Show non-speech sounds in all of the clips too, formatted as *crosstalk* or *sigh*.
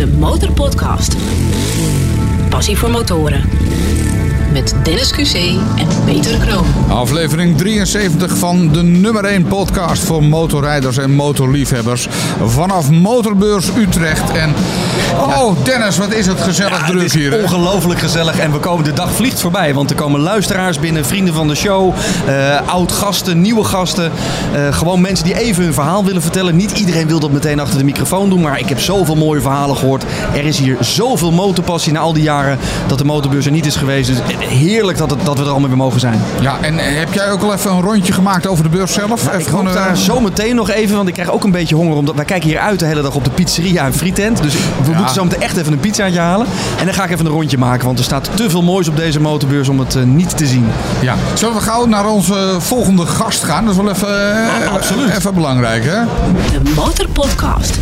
de Motorpodcast. Passie voor motoren. Met Dennis QC en Peter Kroon. Aflevering 73 van de nummer 1 podcast voor motorrijders en motorliefhebbers. Vanaf Motorbeurs Utrecht. En oh Dennis, wat is het gezellig Ja, druk het is hier. hè? ongelooflijk gezellig en we komen, de dag vliegt voorbij. Want er komen luisteraars binnen, vrienden van de show, eh, oud-gasten, nieuwe gasten. eh, gewoon mensen die even hun verhaal willen vertellen. Niet iedereen wil dat meteen achter de microfoon doen, maar ik heb zoveel mooie verhalen gehoord. Er is hier zoveel motorpassie na al die jaren dat de motorbeurs er niet is geweest. Dus heerlijk dat, het, dat we er allemaal weer mogen zijn. Ja, en heb jij ook al even een rondje gemaakt over de beurs zelf? Ik Even gewoon, daar eh, zo meteen nog even, want ik krijg ook een beetje honger. Omdat wij kijken hier uit de hele dag op de pizzeria en frietent. Dus we Ja. moeten zo meteen echt even een pizzaatje halen. En dan ga ik even een rondje maken, want er staat te veel moois op deze motorbeurs om het eh, niet te zien. Ja. Zullen we gauw naar onze volgende gast gaan? Dat is wel even, eh, absoluut. even belangrijk, hè? De Motorpodcast.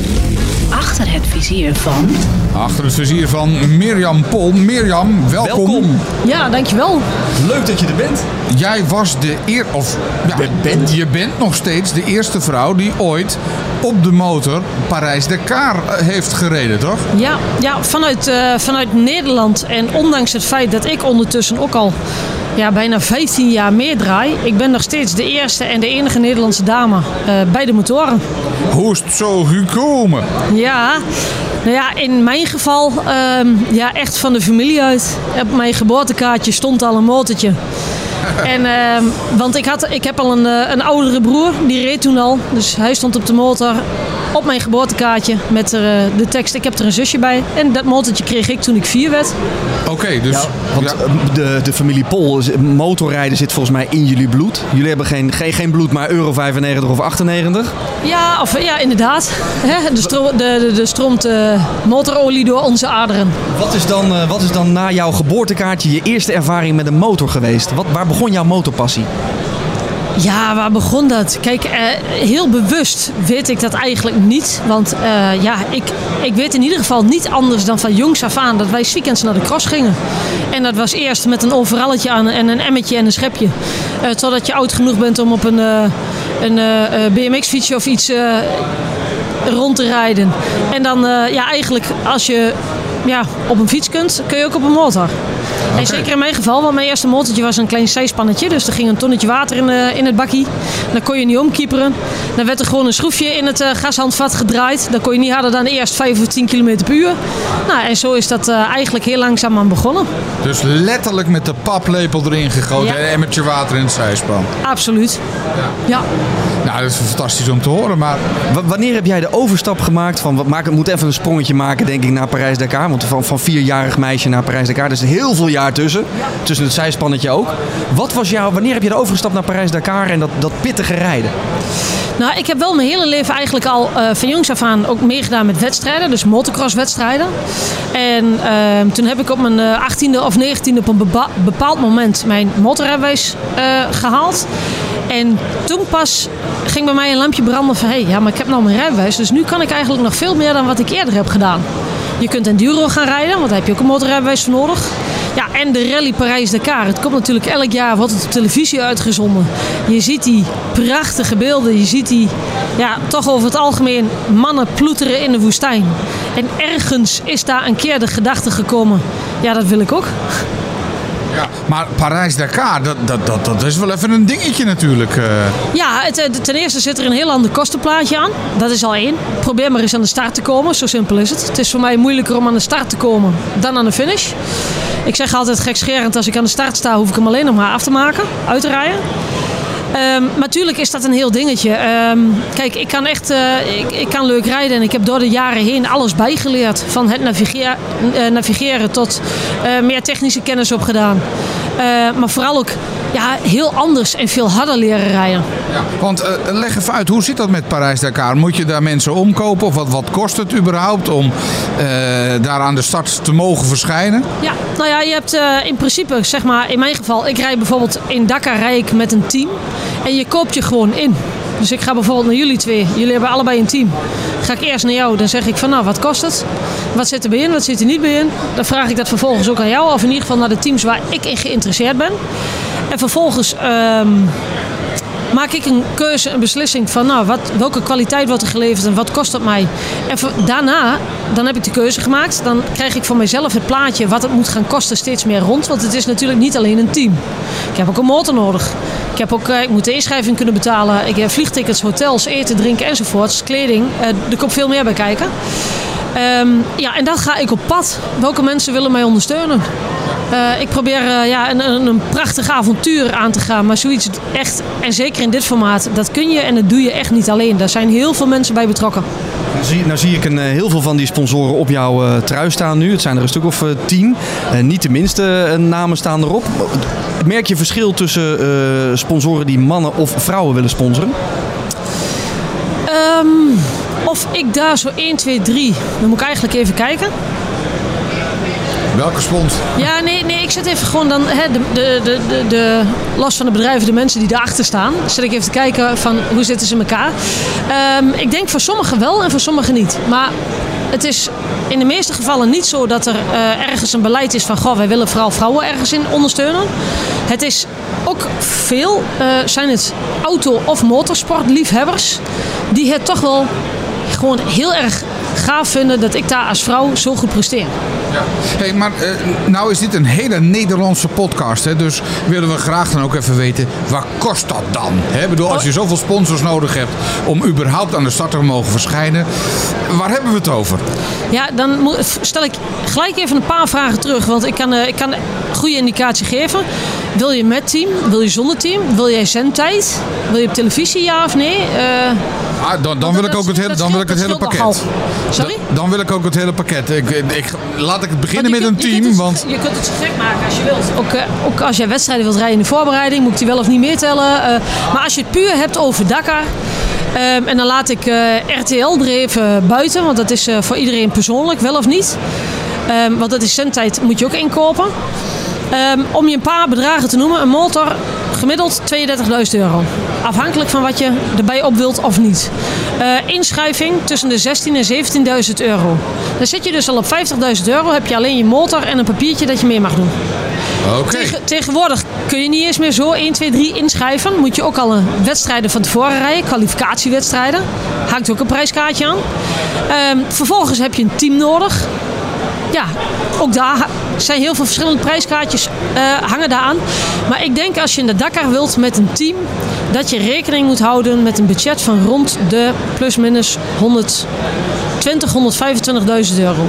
Achter het vizier van... Achter het vizier van Mirjam Pol. Mirjam, welkom. Welkom. Ja, dankjewel. Leuk dat je er bent. Jij was de eer, of ja, Je bent? je bent nog steeds de eerste vrouw die ooit op de motor Parijs-Dakar eh, heeft gereden, toch? Ja, ja vanuit, eh, vanuit Nederland. En ondanks het feit dat ik ondertussen ook al ja, bijna 15 jaar meedraai... ik ben nog steeds de eerste en de enige Nederlandse dame eh, bij de motoren. Hoe is het zo gekomen? Ja, nou ja, in mijn geval ehm, ja, echt van de familie uit. Op mijn geboortekaartje stond al een motortje. *laughs* En, ehm, want ik, had, ik heb al een, eh, een oudere broer, die reed toen al. Dus hij stond op de motor op mijn geboortekaartje met er, eh, de tekst ik heb er een zusje bij. En dat motortje kreeg ik toen ik vier werd. Oké, dus... Want ja, eh, de, de familie Pol, motorrijden zit volgens mij in jullie bloed. Jullie hebben geen, geen, geen bloed, maar euro 95 of 98. Ja, of, ja inderdaad. Hè, de, stro de, de, de stroomt eh, motorolie door onze aderen. Wat is, dan, eh, wat is dan na jouw geboortekaartje je eerste ervaring met een motor geweest? Wat, waar begon jouw motorpassie? Ja, waar begon dat? Kijk, eh, heel bewust weet ik dat eigenlijk niet. Want eh, ja, ik, ik weet in ieder geval niet anders dan van jongs af aan dat wij weekends naar de cross gingen. En dat was eerst met een overalletje aan en een emmetje en een schepje. Eh, totdat je oud genoeg bent om op een, een BMX-fietsje of iets rond te rijden. En dan, ja, eigenlijk als je ja, op een fiets kunt, kun je ook op een motor. En zeker in mijn geval, want mijn eerste motortje was een klein zijspannetje. Dus er ging een tonnetje water in, eh, in het bakkie. Dan kon je niet omkieperen. Dan werd er gewoon een schroefje in het eh, gashandvat gedraaid. Dan kon je niet harder dan eerst 5 of 10 km per uur. Nou, en zo is dat eh, eigenlijk heel langzaam aan begonnen. dus letterlijk met de paplepel erin gegoten Ja. en een emmertje water in het zijspan. Absoluut. Ja. Nou, dat is fantastisch om te horen, maar... W- wanneer heb jij de overstap gemaakt van, wat maak, ik moet even een sprongetje maken denk ik naar Parijs-Dakar. Want van, van vierjarig meisje naar Parijs-Dakar, is heel veel jaar tussen. Tussen het zijspannetje ook. Wat was jouw, wanneer heb je de overstap naar Parijs-Dakar en dat, dat pittige rijden? Nou, ik heb wel mijn hele leven eigenlijk al eh, van jongs af aan ook meegedaan met wedstrijden. Dus motocross-wedstrijden. En ehm, toen heb ik op mijn eh, 18e of 19e op een bepa- bepaald moment mijn motorrijbewijs eh, gehaald. En toen pas ging bij mij een lampje branden van... hé, hey, ja, maar ik heb nou mijn rijbewijs. Dus nu kan ik eigenlijk nog veel meer dan wat ik eerder heb gedaan. Je kunt enduro gaan rijden, want daar heb je ook een motorrijbewijs voor nodig. Ja, en de Rally Parijs-Dakar. Het komt natuurlijk elk jaar, wordt het op televisie uitgezonden. Je ziet die prachtige beelden. Je ziet die, ja, toch over het algemeen mannen ploeteren in de woestijn. En ergens is daar een keer de gedachte gekomen. Ja, dat wil ik ook. Ja, maar Parijs-Dakar, dat, dat, dat, dat is wel even een dingetje natuurlijk. eh. Ja, het, eh, ten eerste zit er een heel ander kostenplaatje aan. Dat is al één. Probeer maar eens aan de start te komen. Zo simpel is het. Het is voor mij moeilijker om aan de start te komen dan aan de finish. Ik zeg altijd gekscherend, als ik aan de start sta, hoef ik hem alleen nog maar af te maken, uit te rijden. Ehm, maar natuurlijk is dat een heel dingetje. Ehm, kijk, ik kan echt eh, ik, ik kan leuk rijden en ik heb door de jaren heen alles bijgeleerd. Van het navigeer- eh, navigeren tot eh, meer technische kennis opgedaan. Maar vooral ook ja, heel anders en veel harder leren rijden. Ja, want eh, leg even uit, hoe zit dat met Parijs-Dakar? Moet je daar mensen omkopen? Of wat, wat kost het überhaupt om eh, daar aan de start te mogen verschijnen? Ja, nou ja, je hebt eh, in principe, zeg maar, in mijn geval, ik rijd bijvoorbeeld in Dakar rijd ik met een team. En je koopt je gewoon in. Dus ik ga bijvoorbeeld naar jullie twee. Jullie hebben allebei een team. Ga ik eerst naar jou, dan zeg ik van nou, wat kost het? Wat zit er bij in, wat zit er niet bij in? Dan vraag ik dat vervolgens ook aan jou. Of in ieder geval naar de teams waar ik in geïnteresseerd ben. En vervolgens ehm, maak ik een keuze, een beslissing van nou, wat, welke kwaliteit wordt er geleverd en wat kost dat mij. En daarna, dan heb ik de keuze gemaakt. Dan krijg ik voor mezelf het plaatje wat het moet gaan kosten steeds meer rond. Want het is natuurlijk niet alleen een team. Ik heb ook een motor nodig. Ik, heb ook, eh, ik moet de inschrijving kunnen betalen. Ik heb vliegtickets, hotels, eten, drinken enzovoorts. Kleding. Eh, er komt veel meer bij kijken. Ehm, ja, en dan ga ik op pad. Welke mensen willen mij ondersteunen? Eh, ik probeer eh, ja, een, een, een prachtig avontuur aan te gaan. Maar zoiets echt, en zeker in dit formaat, dat kun je en dat doe je echt niet alleen. Daar zijn heel veel mensen bij betrokken. Nou zie, nou zie ik een, eh, heel veel van die sponsoren op jouw trui staan nu. Het zijn er een stuk of tien. Niet de minste namen staan erop. Merk je verschil tussen sponsoren die mannen of vrouwen willen sponsoren? Ehm, of ik daar zo 1, 2, 3, dan moet ik eigenlijk even kijken. Welke spons? Ja, nee, nee ik zit even gewoon dan, hè, de, de, de, de, last van de bedrijven, de mensen die erachter staan. Zit ik even te kijken van hoe zitten ze in elkaar. Ehm, ik denk voor sommigen wel en voor sommigen niet. Maar het is in de meeste gevallen niet zo dat er eh, ergens een beleid is van... Goh, wij willen vooral vrouwen ergens in ondersteunen. Het is ook veel, eh, zijn het auto- of motorsportliefhebbers... die het toch wel gewoon heel erg gaaf vinden dat ik daar als vrouw zo goed presteer. Ja. Hey, maar eh, nou is dit een hele Nederlandse podcast. Hè? Dus willen we graag dan ook even weten, wat kost dat dan? Hè? Bedoel, als je zoveel sponsors nodig hebt om überhaupt aan de start te mogen verschijnen. Waar hebben we het over? Ja, dan stel ik gelijk even een paar vragen terug. Want ik kan, eh, ik kan een goede indicatie geven. Wil je met team? Wil je zonder team? Wil jij zendtijd? Wil je op televisie, ja of nee? Eh, Ah, dan, dan wil ik ook het hele, dan wil ik het hele pakket. Sorry? Dan, dan wil ik ook het hele pakket. Ik, ik, laat ik het beginnen met je een je team. het- Want Je kunt het zo gek maken als je wilt. Ook, eh, ook als jij wedstrijden wilt rijden in de voorbereiding, moet ik die wel of niet meetellen. Eh, maar als je het puur hebt over Dakar. ehm, en dan laat ik RTL er even buiten, want dat is voor iedereen persoonlijk, wel of niet. Ehm, want dat is zendtijd, moet je ook inkopen. Ehm, om je een paar bedragen te noemen, een motor gemiddeld 32.000 euro. Afhankelijk van wat je erbij op wilt of niet. Eh, inschrijving tussen de 16.000 en 17.000 euro. Dan zit je dus al op 50.000 euro, heb je alleen je motor en een papiertje dat je mee mag doen. oké. Tegen- tegenwoordig kun je niet eens meer zo 1, 2, 3 inschrijven. Moet je ook al een wedstrijden van tevoren rijden, kwalificatiewedstrijden. Hangt ook een prijskaartje aan. Ehm, vervolgens heb je een team nodig. Ja, ook daar ha- zijn heel veel verschillende prijskaartjes eh, hangen daar aan. Maar ik denk als je in de Dakar wilt met een team, dat je rekening moet houden met een budget van rond de plus minus 120, 125.000 euro.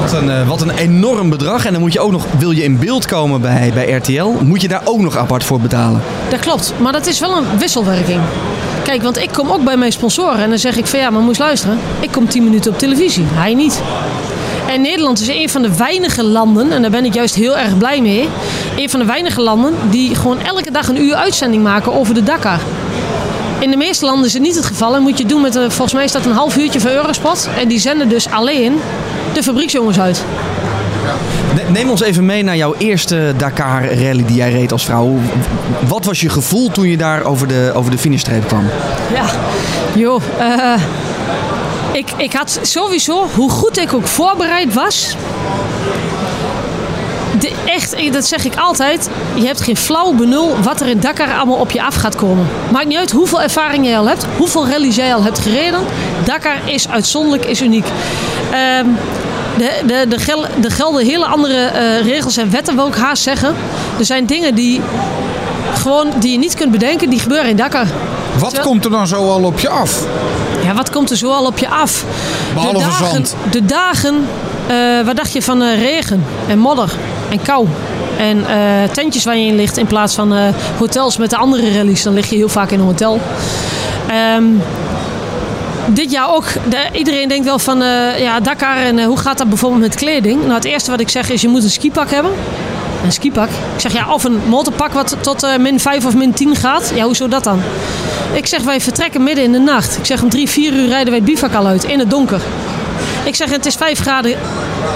Wat een, eh, wat een enorm bedrag. En dan moet je ook nog, wil je in beeld komen bij, bij RTL, moet je daar ook nog apart voor betalen. Dat klopt, maar dat is wel een wisselwerking. Kijk, want ik kom ook bij mijn sponsoren en dan zeg ik van ja, maar moet je luisteren. Ik kom 10 minuten op televisie, hij niet. En Nederland is een van de weinige landen, en daar ben ik juist heel erg blij mee. Een van de weinige landen die gewoon elke dag een uur uitzending maken over de Dakar. In de meeste landen is het niet het geval en moet je doen met, een, volgens mij is dat een half uurtje van Eurospot. En die zenden dus alleen de fabrieksjongens uit. Ne- Neem ons even mee naar jouw eerste Dakar rally die jij reed als vrouw. Wat was je gevoel toen je daar over de, over de finishstreep kwam? Ja, joh. eh, ik, ik had sowieso, hoe goed ik ook voorbereid was. De, echt, dat zeg ik altijd. Je hebt geen flauw benul wat er in Dakar allemaal op je af gaat komen. Maakt niet uit hoeveel ervaring jij al hebt, hoeveel rallies jij al hebt gereden. Dakar is uitzonderlijk, is uniek. Ehm, de, de, de, gel, de gelden hele andere eh, regels en wetten, wil ik haast zeggen. Er zijn dingen die, gewoon, die je niet kunt bedenken, die gebeuren in Dakar. Wat Terwijl- komt er dan zo al op je af? Ja, wat komt er zo al op je af? Behalve de dagen, zand. De dagen, eh, wat dacht je van eh, regen en modder en kou? En eh, tentjes waar je in ligt in plaats van hotels met de andere rallies. Dan lig je heel vaak in een hotel. Ehm, dit jaar ook. De- iedereen denkt wel van ja, Dakar en hoe gaat dat bijvoorbeeld met kleding? Nou, het eerste wat ik zeg is je moet een skipak hebben. Een skipak. Ik zeg ja, of een motorpak wat tot min 5 of min 10 gaat. Ja, hoezo dat dan? Ik zeg wij vertrekken midden in de nacht. Ik zeg om 3, 4 uur rijden wij het bivak al uit in het donker. Ik zeg het is 5 graden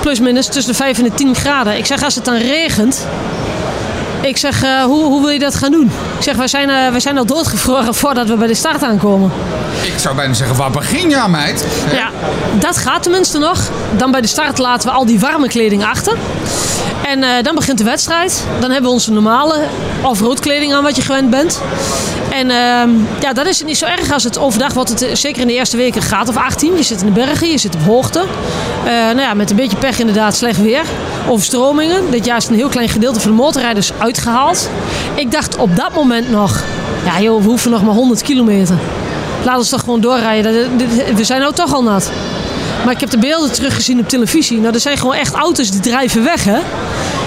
plus minus tussen de 5 en de 10 graden. Ik zeg als het dan regent. Ik zeg eh, hoe, hoe wil je dat gaan doen? Ik zeg wij zijn, eh, wij zijn al doodgevroren *laughs* voordat we bij de start aankomen. Ik zou bijna zeggen, waar begin je aan, meid? Ja, dat gaat tenminste nog. Dan bij de start laten we al die warme kleding achter. En eh, dan begint de wedstrijd. Dan hebben we onze normale off-road kleding aan wat je gewend bent. En ehm, ja, dan is niet zo erg als het overdag, wat het eh, zeker in de eerste weken gaat of 18. Je zit in de bergen, je zit op hoogte. Eh, nou ja, met een beetje pech inderdaad, slecht weer. Overstromingen. Dit jaar is een heel klein gedeelte van de motorrijders uitgehaald. Ik dacht op dat moment nog, ja joh, we hoeven nog maar 100 kilometer. Laten we toch gewoon doorrijden. Dat- We zijn nou toch al nat. Maar ik heb de beelden teruggezien op televisie. Nou, er zijn gewoon echt auto's die drijven weg, hè.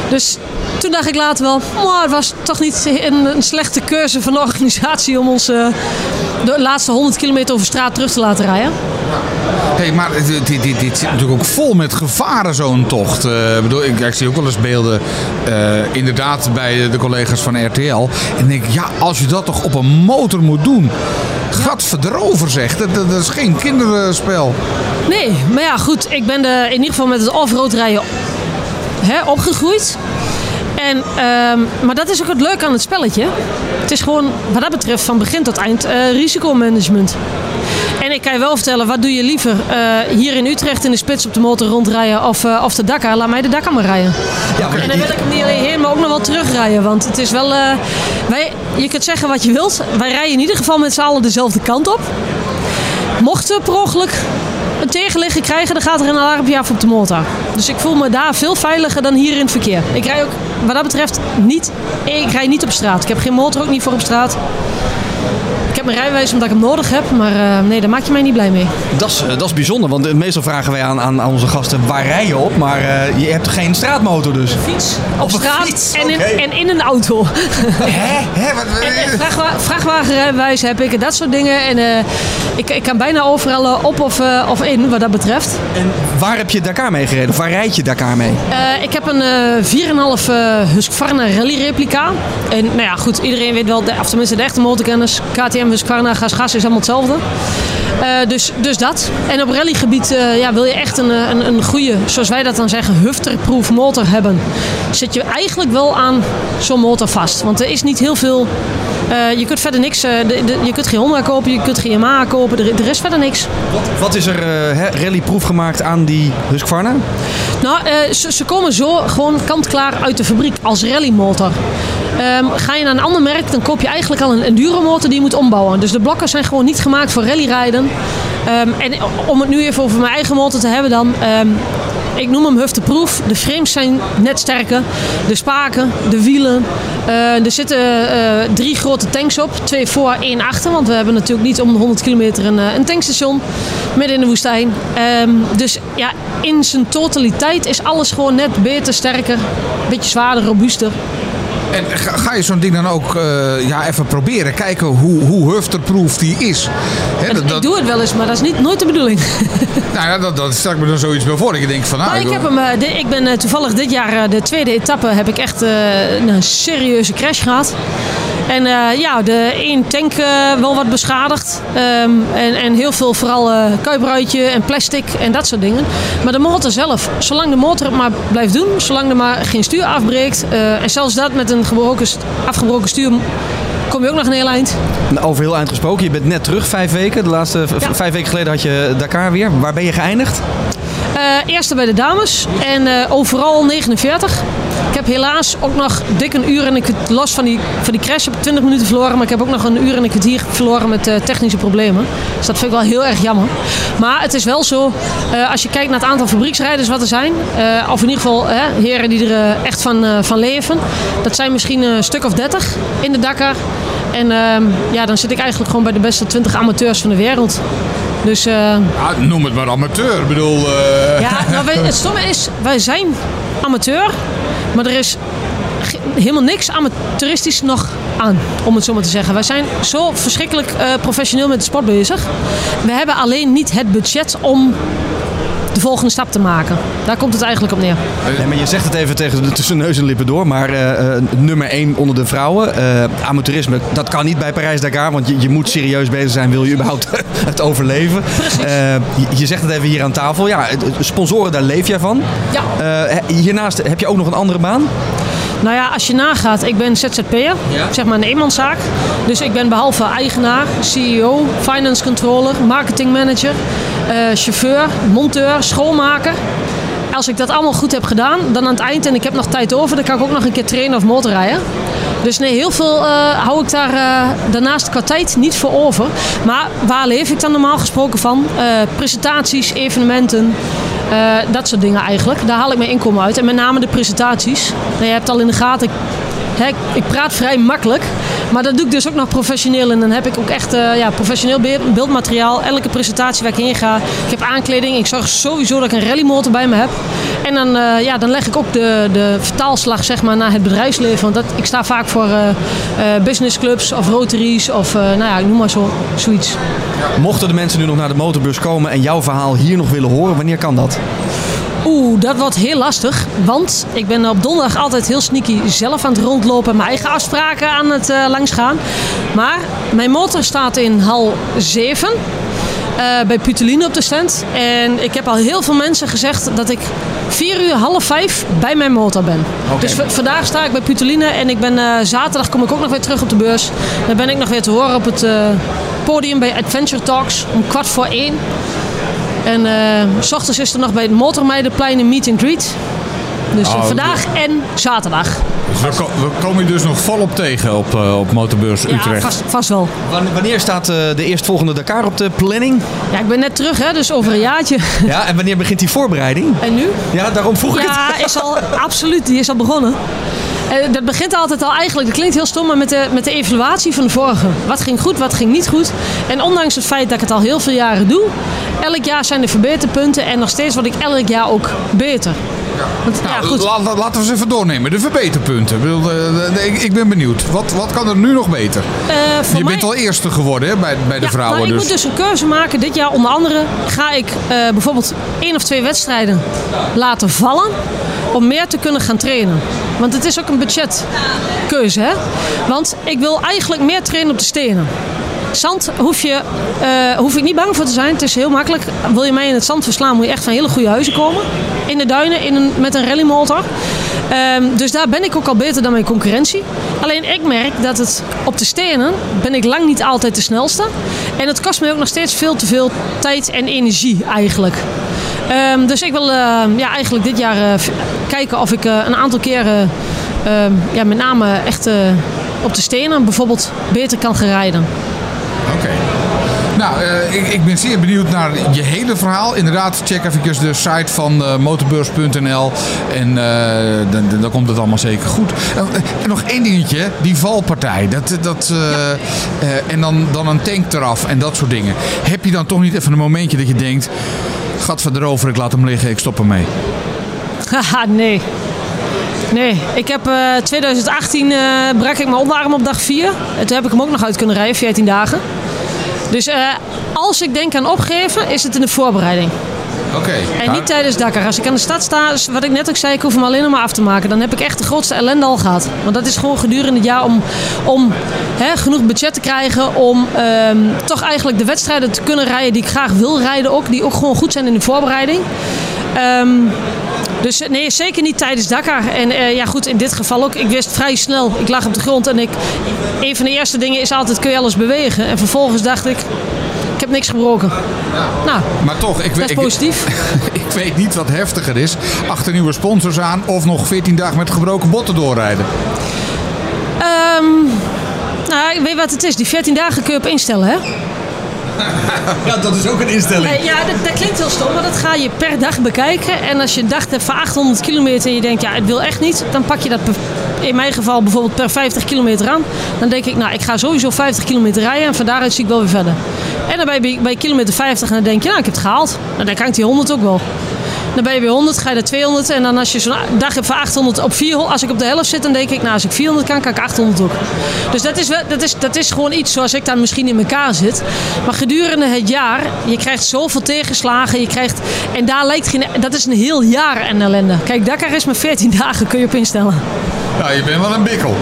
Dus toen dacht ik later wel, "Mwah, het was toch niet een, een slechte keuze van organisatie om ons eh, de laatste 100 kilometer over straat terug te laten rijden. Hey, maar dit, dit, dit, dit zit natuurlijk ook vol met gevaren, zo'n tocht. Eh, bedoel, ik, ik zie ook wel eens beelden, eh, inderdaad, bij de collega's van RTL. En denk ja, als je dat toch op een motor moet doen. Gadverdrover zeg, dat, dat, is geen kinderspel. Nee, maar ja, goed. Ik ben de, in ieder geval met het off-road rijden hè, opgegroeid. En, ehm, maar dat is ook het leuke aan het spelletje. Het is gewoon, wat dat betreft, van begin tot eind eh, risicomanagement. Ik kan je wel vertellen, wat doe je liever? eh, hier in Utrecht in de spits op de motor rondrijden of, of de Dakar? Laat mij de Dakar maar rijden. en dan wil ik hem niet alleen heen, maar ook nog wel terugrijden. Want het is wel... eh, wij, je kunt zeggen wat je wilt. Wij rijden in ieder geval met z'n allen dezelfde kant op. Mochten we per ongeluk een tegenligger krijgen, dan gaat er een alarmpje af op de motor. Dus ik voel me daar veel veiliger dan hier in het verkeer. Ik rij ook wat dat betreft niet, ik rij niet op straat. Ik heb geen motor ook niet voor op straat. Ik heb mijn rijbewijs omdat ik hem nodig heb, maar eh, nee, daar maak je mij niet blij mee. Dat is, eh, dat is bijzonder, want eh, meestal vragen wij aan, aan, onze gasten waar rij je op, maar je hebt geen straatmotor dus. Fiets op, straat fiets, en, in, en in een auto. Hè? Hè? Wat, En vrachtwa vrachtwagenrijbewijs heb ik en dat soort dingen. En ik, ik kan bijna overal op of, of in wat dat betreft. En waar heb je Dakar mee gereden? Of waar rijd je Dakar mee? Ik heb een eh 4,5 eh Husqvarna rally replica. En nou ja, goed, iedereen weet wel, de, of tenminste de echte motorkenners. KTM, Husqvarna, gas, gas is allemaal hetzelfde. Eh, dus, dus dat. En op rallygebied eh, ja, wil je echt een, eh, een, een goede, zoals wij dat dan zeggen, hufterproof motor hebben. Zit je eigenlijk wel aan zo'n motor vast. Want er is niet heel veel... je kunt verder niks... de, de- je kunt geen Honda kopen, je kunt geen Yamaha kopen. Er, er is verder niks. Wat is er rallyproef gemaakt aan die Husqvarna? Nou, ze, ze komen zo gewoon kant-klaar uit de fabriek als rallymotor. Ehm, ga je naar een ander merk, dan koop je eigenlijk al een enduromotor die je moet ombouwen. Dus de blokken zijn gewoon niet gemaakt voor rallyrijden. Ehm, en om het nu even over mijn eigen motor te hebben dan... ehm, ik noem hem hufteproof. De frames zijn net sterker. De spaken, de wielen. Eh, er zitten eh, drie grote tanks op. Twee voor, één achter. Want we hebben natuurlijk niet om de 100 kilometer een, eh, een tankstation. Midden in de woestijn. Dus ja, in zijn totaliteit is alles gewoon net beter, sterker. Beetje zwaarder, robuuster. En ga, ga je zo'n ding dan ook eh, ja, even proberen? Kijken hoe, hoe hufterproof die is? Dat, dat, ik doe het wel eens, maar dat is niet, nooit de bedoeling. *laughs* nou ja, dat, dat stel ik me dan zoiets bij voor. Dat je denkt van, nou, Maar ik, ik- heb hem, eh, di- ik ben eh, toevallig dit jaar, de tweede etappe, heb ik echt een serieuze crash gehad. En eh, ja, de één tank eh, wel wat beschadigd. Ehm, en, en heel veel vooral eh kuipruitje en plastic en dat soort dingen. Maar de motor zelf, zolang de motor het maar blijft doen, zolang er maar geen stuur afbreekt. en zelfs dat met een gebroken, afgebroken stuur kom je ook nog een heel eind. Nou, Over heel eind gesproken, je bent net terug, vijf weken. De laatste Ja. vijf weken geleden had je Dakar weer. Waar ben je geëindigd? Eh, eerste bij de dames en overal 49. Ik heb helaas ook nog dik een uur en kwart- los van die, van die crash heb ik 20 minuten verloren. Maar ik heb ook nog een uur en een kwartier verloren met eh, technische problemen. Dus dat vind ik wel heel erg jammer. Maar het is wel zo, eh, als je kijkt naar het aantal fabrieksrijders wat er zijn. eh, of in ieder geval heren die er echt van, van leven. Dat zijn misschien een stuk of 30 in de Dakar. En ehm, ja, dan zit ik eigenlijk gewoon bij de beste 20 amateurs van de wereld. Dus Ah, noem het maar amateur. Ik bedoel, ja, nou, wij- het stomme is, wij zijn amateur, maar er is helemaal niks amateuristisch nog aan, om het zo maar te zeggen. Wij zijn zo verschrikkelijk eh, professioneel met de sport bezig. We hebben alleen niet het budget om de volgende stap te maken. Daar komt het eigenlijk op neer. Nee, maar je zegt het even tegen de tussen neus en lippen door. Maar eh, eh, nummer 1 onder de vrouwen. eh, amateurisme, dat kan niet bij Parijs-Dakar. Want je, je moet serieus bezig zijn, wil je überhaupt *laughs* het overleven. Je, je zegt het even hier aan tafel. Ja, sponsoren, daar leef jij van. Ja. Hiernaast heb je ook nog een andere baan. Nou ja, als je nagaat, ik ben ZZP'er, zeg maar een eenmanszaak. Dus ik ben behalve eigenaar, CEO, finance controller, marketing manager, chauffeur, monteur, schoonmaker. als ik dat allemaal goed heb gedaan, dan aan het eind en ik heb nog tijd over, dan kan ik ook nog een keer trainen of motorrijden. Dus nee, heel veel eh, hou ik daar eh, daarnaast qua tijd niet voor over. Maar waar leef ik dan normaal gesproken van? Eh, presentaties, evenementen, eh, dat soort dingen eigenlijk. Daar haal ik mijn inkomen uit. En met name de presentaties. Nou, je hebt al in de gaten, hè, ik praat vrij makkelijk. Maar dat doe ik dus ook nog professioneel. En dan heb ik ook echt eh, ja, professioneel be- beeldmateriaal. Elke presentatie waar ik heen ga. Ik heb aankleding. Ik zorg sowieso dat ik een rallymotor bij me heb. En dan, eh, ja, dan leg ik ook de, de vertaalslag zeg maar, naar het bedrijfsleven. Want dat, ik sta vaak voor eh, businessclubs of rotaries of nou ja, ik noem maar zo, zoiets. Mochten de mensen nu nog naar de motorbus komen en jouw verhaal hier nog willen horen, wanneer kan dat? Oeh, dat wordt heel lastig. Want ik ben op donderdag altijd heel sneaky zelf aan het rondlopen. Mijn eigen afspraken aan het eh, langsgaan. Maar mijn motor staat in hal 7. eh, bij Puteline op de stand. En ik heb al heel veel mensen gezegd dat ik 4 uur, half 5 bij mijn motor ben. Dus vandaag sta ik bij Puteline. En ik ben eh, zaterdag kom ik ook nog weer terug op de beurs. Dan ben ik nog weer te horen op het podium bij Adventure Talks om kwart voor 1. En eh, s ochtends is er nog bij het Motormeidenplein een meet and greet. Dus eh, Oh, vandaag en zaterdag. We, ko- we komen je dus nog volop tegen op, eh, op Motorbeurs Ja, Utrecht. vast, vast wel. Wanneer- Wanneer staat eh, de eerstvolgende Dakar op de planning? Ja, ik ben net terug, hè, dus over een jaartje. Ja, en wanneer begint die voorbereiding? En nu? Ja, daarom vroeg ik het. Ja, is al, absoluut, die is al begonnen. Eh, dat begint altijd al eigenlijk, dat klinkt heel stom, maar met de, met de evaluatie van de vorige. Wat ging goed, wat ging niet goed. En ondanks het feit dat ik het al heel veel jaren doe, elk jaar zijn er verbeterpunten en nog steeds word ik elk jaar ook beter. Want, ja, Nou, goed. la- la- laten we ze even doornemen. De verbeterpunten. Ik, bedoel, eh, ik, ik ben benieuwd. Wat, wat kan er nu nog beter? Eh, voor Je mij- bent al eerste geworden hè, bij, bij de Ja, vrouwen. nou, ik dus. moet dus een keuze maken. Dit jaar onder andere ga ik bijvoorbeeld één of twee wedstrijden laten vallen. Om meer te kunnen gaan trainen. Want het is ook een budgetkeuze. Hè? Want ik wil eigenlijk meer trainen op de stenen. Zand hoef, je, eh, hoef ik niet bang voor te zijn. Het is heel makkelijk. Wil je mij in het zand verslaan, moet je echt van hele goede huizen komen. In de duinen in met een rallymotor. Ehm, dus daar ben ik ook al beter dan mijn concurrentie. Alleen ik merk dat het op de stenen ben ik lang niet altijd de snelste. En het kost me ook nog steeds veel te veel tijd en energie eigenlijk. Ehm, dus ik wil eh, ja, eigenlijk dit jaar eh, kijken of ik eh, een aantal keren ehm, ja, met name echt eh, op de stenen bijvoorbeeld beter kan gaan rijden. Oké. Nou, ik, ik ben zeer benieuwd naar je hele verhaal. Inderdaad, check even de site van motorbeurs.nl. En dan, dan- komt het allemaal zeker goed. En, nog één dingetje, die valpartij. Dat, dat, en dan, dan een tank eraf en dat soort dingen. Heb je dan toch niet even een momentje dat je denkt... Gat erover, ik laat hem liggen, ik stop ermee. Haha, nee. Nee, ik heb eh 2018 eh, brak ik mijn onderarm op dag 4. En toen heb ik hem ook nog uit kunnen rijden, 14 dagen. Dus eh, als ik denk aan opgeven, is het in de voorbereiding. En niet tijdens Dakar. Als ik aan de stad sta, is wat ik net ook zei, ik hoef hem alleen nog maar af te maken. Dan heb ik echt de grootste ellende al gehad. Want dat is gewoon gedurende het jaar om, om hè, genoeg budget te krijgen. Om ehm, toch eigenlijk de wedstrijden te kunnen rijden die ik graag wil rijden ook. Die ook gewoon goed zijn in de voorbereiding. Ehm, dus eh, nee, zeker niet tijdens Dakar. En eh, ja, goed, in dit geval ook. Ik wist vrij snel, ik lag op de grond en ik. Een van de eerste dingen is altijd: kun je alles bewegen? En vervolgens dacht ik heb niks gebroken. Nou, Maar toch, ik, weet, ik, positief. *laughs* ik weet niet wat heftiger is. Achter nieuwe sponsors aan of nog 14 dagen met gebroken botten doorrijden. Ehm, nou, ik weet wat het is. Die 14 dagen kun je op instellen, hè? *laughs* Ja, dat is ook een instelling. Ja, dat, dat klinkt heel stom, maar dat ga je per dag bekijken. En als je een dag hebt van 800 kilometer en je denkt, ja, het wil echt niet, dan pak je dat per- in mijn geval bijvoorbeeld per 50 kilometer aan. Dan denk ik, nou, ik ga sowieso 50 kilometer rijden en van daaruit zie ik wel weer verder. En dan ben je bij kilometer 50 en dan denk je, nou, ik heb het gehaald. Nou, dan kan ik die 100 ook wel. Dan ben je bij 100, ga je naar 200. En dan als je zo'n dag hebt van 800 op 400. Als ik op de helft zit, dan denk ik, nou als ik 400 kan, kan ik 800 ook. Dus dat is, wel, dat is, dat is gewoon iets zoals ik daar misschien in elkaar zit. Maar gedurende het jaar, je krijgt zoveel tegenslagen. Je krijgt, en daar lijkt geen, dat is een heel jaar aan ellende. Kijk, Dakar is maar 14 *laughs* dagen, kun je op instellen. Nou, je bent wel een bikkel.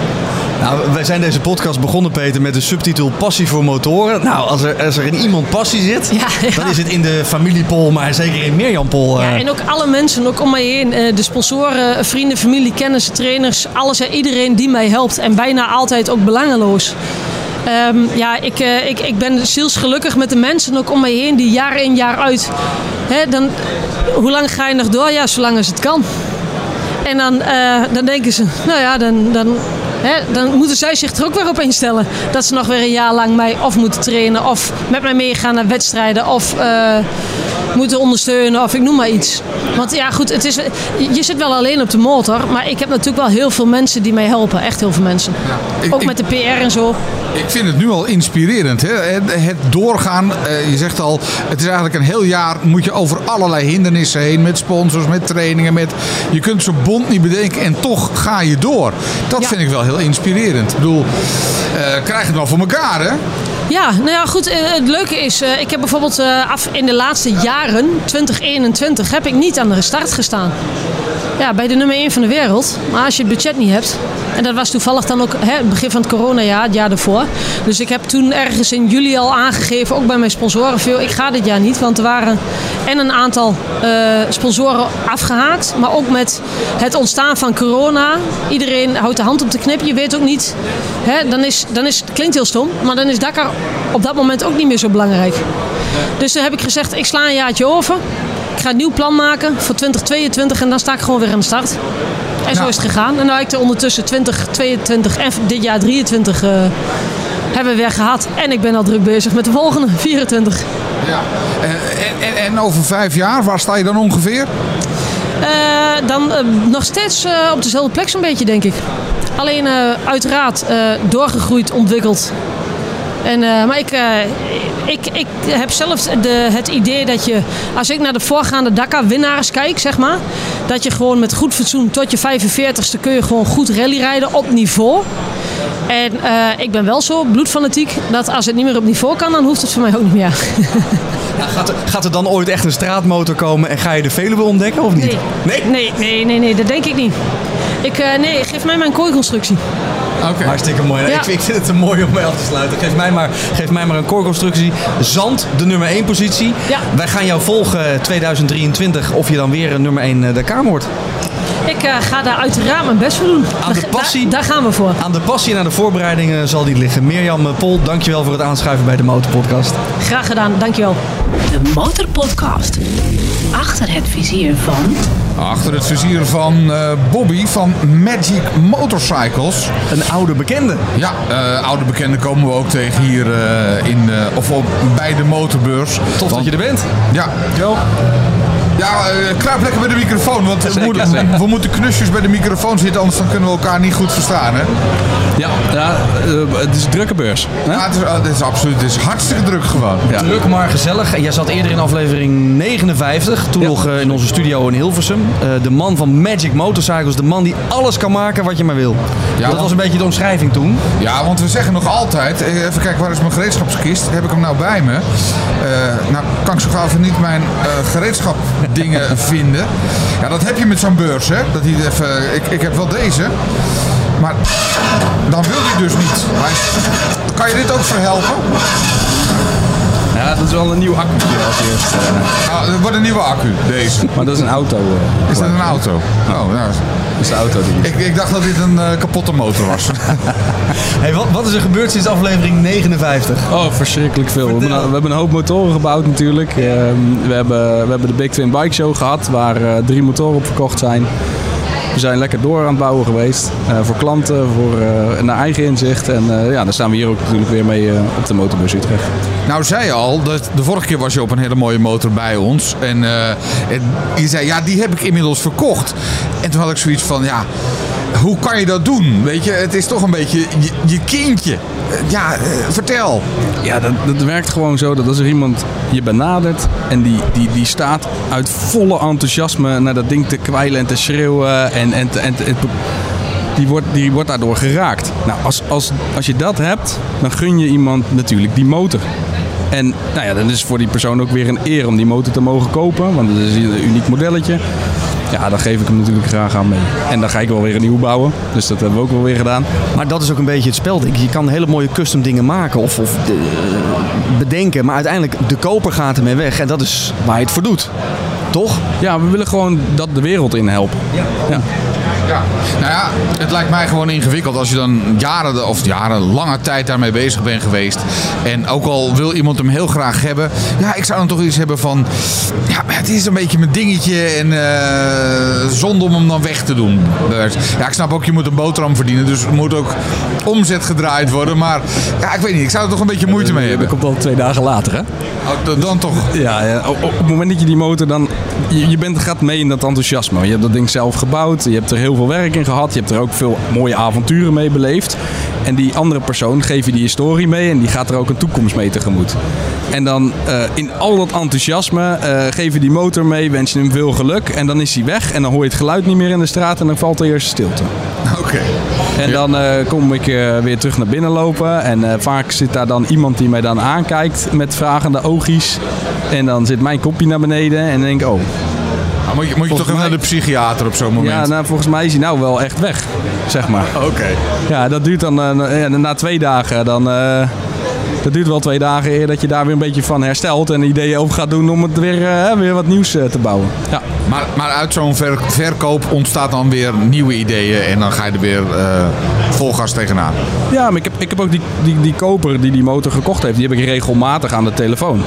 Nou, wij zijn deze podcast begonnen, Peter, met de subtitel Passie voor motoren. Nou, als er, als er in iemand passie zit, Ja, ja. dan is het in de familiepol, maar zeker in Mirjampol. Ja, eh. en ook alle mensen, ook om mij heen. eh, De sponsoren, vrienden, familie, kennissen, trainers. Alles en iedereen die mij helpt. En bijna altijd ook belangeloos. Ehm, ja, ik, eh, ik, ik ben zielsgelukkig met de mensen ook om mij heen die jaar in jaar uit. Hè, dan, hoe lang ga je nog door? Ja, zolang als het kan. En dan, dan denken ze, nou ja, dan, dan, hè, dan moeten zij zich er ook weer op instellen. Dat ze nog weer een jaar lang mij of moeten trainen, of met mij meegaan naar wedstrijden, of eh, moeten ondersteunen, of ik noem maar iets. Want ja, goed, het is, je zit wel alleen op de motor, maar ik heb natuurlijk wel heel veel mensen die mij helpen. Echt heel veel mensen. ik- ook ik- met de PR en zo. Ik vind het nu al inspirerend. Hè? Het, het doorgaan, eh, je zegt al, het is eigenlijk een heel jaar moet je over allerlei hindernissen heen. Met sponsors, met trainingen. Met, je kunt zo'n bond niet bedenken en toch ga je door. Dat Ja. vind ik wel heel inspirerend. Ik bedoel, eh, krijg het wel voor elkaar hè? Ja, nou ja, goed. eh, Het leuke is, ik heb bijvoorbeeld af in de laatste jaren, 2021, heb ik niet aan de start gestaan. Ja, bij de nummer 1 van de wereld. Maar als je het budget niet hebt. En dat was toevallig dan ook hè, het begin van het coronajaar, het jaar daarvoor. Dus ik heb toen ergens in juli al aangegeven, ook bij mijn sponsoren, veel, ik ga dit jaar niet. Want er waren en een aantal eh, sponsoren afgehaakt. Maar ook met het ontstaan van corona. Iedereen houdt de hand op de knip. Je weet ook niet. Hè, dan is, dan is, het klinkt heel stom, maar dan is Dakar op dat moment ook niet meer zo belangrijk. Dus toen heb ik gezegd, ik sla een jaartje over. Ik ga een nieuw plan maken voor 2022 en dan sta ik gewoon weer aan de start. En zo Nou. is het gegaan. En nu heb ik er ondertussen 2022 en dit jaar 23 eh, hebben we weer gehad. En ik ben al druk bezig met de volgende, *laughs* 24. Ja. En, en, en over vijf jaar, waar sta je dan ongeveer? Eh, dan eh, nog steeds eh, op dezelfde plek zo'n beetje, denk ik. Alleen eh, uiteraard eh, doorgegroeid, ontwikkeld. En, eh, maar ik, eh, ik, ik heb zelf de, het idee dat je, als ik naar de voorgaande Dakar-winnaars kijk, zeg maar, dat je gewoon met goed fatsoen tot je 45ste kun je gewoon goed rally rijden op niveau. En eh, ik ben wel zo bloedfanatiek dat als het niet meer op niveau kan, dan hoeft het voor mij ook niet meer. Gaat er, gaat er dan ooit echt een straatmotor komen en ga je de Veluwe ontdekken of niet? Nee. Nee? Nee, nee, nee, nee dat denk ik niet. Ik, nee, geef mij mijn kooiconstructie. Oké. Hartstikke mooi. Ja. Ik, ik vind het te mooi om mee af te sluiten. Geef mij maar, geef mij maar een core-constructie. Zand, de nummer 1 positie. Ja. Wij gaan jou volgen eh, 2023 of je dan weer een nummer 1 Dakar wordt. Ik eh, ga daar uiteraard mijn best voor doen. Aan de passie? Daar, daar gaan we voor. Aan de passie en aan de voorbereidingen zal die liggen. Mirjam eh, Pol, dankjewel voor het aanschuiven bij de Motorpodcast. Graag gedaan, dankjewel. De Motorpodcast. Achter het vizier van... Achter het vizier van eh, Bobby van Magic Motorcycles. Een oude bekende. Ja, eh, oude bekenden komen we ook tegen hier eh, in, eh, of op, bij de motorbeurs. Tof dat je er bent. Ja. Ja, eh, kruip lekker bij de microfoon, want we, Zeker, moeten, zeker. we moeten knusjes bij de microfoon zitten, anders dan kunnen we elkaar niet goed verstaan. Hè? Ja, ja eh, het is een drukke beurs. Hè? Ja, het, is, het is absoluut, het is hartstikke druk gewoon. Ja. Druk maar gezellig. En jij zat eerder in aflevering 59, toen Ja. nog eh, in onze studio in Hilversum. Eh, de man van Magic Motorcycles, de man die alles kan maken wat je maar wil. Ja, dat was een beetje de omschrijving toen. Ja, want we zeggen nog altijd, eh, even kijken, waar is mijn gereedschapskist? Heb ik hem nou bij me? Eh, nou, kan ik zo gauw even niet mijn eh gereedschapdingen vinden. Ja, dat heb je met zo'n beurs, hè? Dat hij even, ik, ik heb wel deze, maar dan wil hij dus niet. Kan je dit ook verhelpen? Ja, dat is wel een nieuw accu als eerst. eh. Nou, er wordt een nieuwe accu, deze. maar dat is een auto. eh. Is dat een auto? Oh, Dat is de auto die... ik, ik dacht dat dit een eh, kapotte motor was. *laughs* Hey, wat, wat is er gebeurd sinds aflevering 59? Oh, verschrikkelijk veel. We hebben, een, we hebben een hoop motoren gebouwd natuurlijk. Ehm, we, hebben, we hebben de Big Twin Bike Show gehad, waar drie motoren op verkocht zijn. We zijn lekker door aan het bouwen geweest. eh, voor klanten, voor, eh, naar eigen inzicht. En eh, ja, daar staan we hier ook natuurlijk weer mee op de motorbus Utrecht. Nou, zei je al, dat de vorige keer was je op een hele mooie motor bij ons. En, en je zei, ja, die heb ik inmiddels verkocht. En toen had ik zoiets van, ja, hoe kan je dat doen? Weet je, het is toch een beetje je, je kindje. Eh, Ja, eh, vertel. Ja, dat, dat werkt gewoon zo dat als er iemand je benadert en die, die, die staat uit volle enthousiasme naar dat ding te kwijlen en te schreeuwen en, en, en, die, wordt, die wordt daardoor geraakt. Nou, als, als, als je dat hebt, dan gun je iemand natuurlijk die motor. En nou ja, dan is het voor die persoon ook weer een eer om die motor te mogen kopen, want het is een uniek modelletje. Ja, dan geef ik hem natuurlijk graag aan mee. En dan ga ik wel weer een nieuw bouwen. Dus dat hebben we ook wel weer gedaan. Maar dat is ook een beetje het spel. Je kan hele mooie custom dingen maken of, of de- bedenken. Maar uiteindelijk, de koper gaat ermee weg. En dat is waar je het voor doet. Toch? Ja, we willen gewoon dat de wereld in helpen. Ja. Ja. Ja. Nou ja, het lijkt mij gewoon ingewikkeld als je dan jaren of jaren lange tijd daarmee bezig bent geweest. En ook al wil iemand hem heel graag hebben. Ja, ik zou dan toch iets hebben van. Ja, het is een beetje mijn dingetje. En eh zonde om hem dan weg te doen. Ja, ik snap ook, je moet een boterham verdienen. Dus er moet ook omzet gedraaid worden. Maar ja, ik weet niet. Ik zou er toch een beetje moeite mee Dat hebben. komt al twee dagen later, hè? Oh, dan- Dan toch. Ja, ja. Op, op het moment dat je die motor dan... Je, je bent, gaat mee in dat enthousiasme. Je hebt dat ding zelf gebouwd. Je hebt er heel veel werk in gehad. Je hebt er ook veel mooie avonturen mee beleefd. En die andere persoon geeft je die historie mee. En die gaat er ook een toekomst mee tegemoet. En dan eh, in al dat enthousiasme eh geef je die motor mee. Wens je hem veel geluk. En dan is hij weg. En dan hoor je het geluid niet meer in de straat. En dan valt er eerst stilte. Oké. En dan eh, kom ik weer terug naar binnen lopen. En vaak zit daar dan iemand die mij dan aankijkt met vragende oogjes. En dan zit mijn kopje naar beneden. En dan denk ik, oh. Maar moet je, moet je toch even mij- naar de psychiater op zo'n moment? Ja, nou, volgens mij is hij nou wel echt weg. Zeg maar. *laughs* Oké. Ja, dat duurt dan eh, na- twee dagen. Dan, eh, dat duurt wel twee dagen eer dat je daar weer een beetje van herstelt. En ideeën over gaat doen om het weer, eh, weer wat nieuws te bouwen. Ja. Maar, maar uit zo'n ver- verkoop ontstaat dan weer nieuwe ideeën en dan ga je er weer vol gas tegenaan. Ja, maar ik heb, ik heb ook die, die, die koper die die motor gekocht heeft, die heb ik regelmatig aan de telefoon.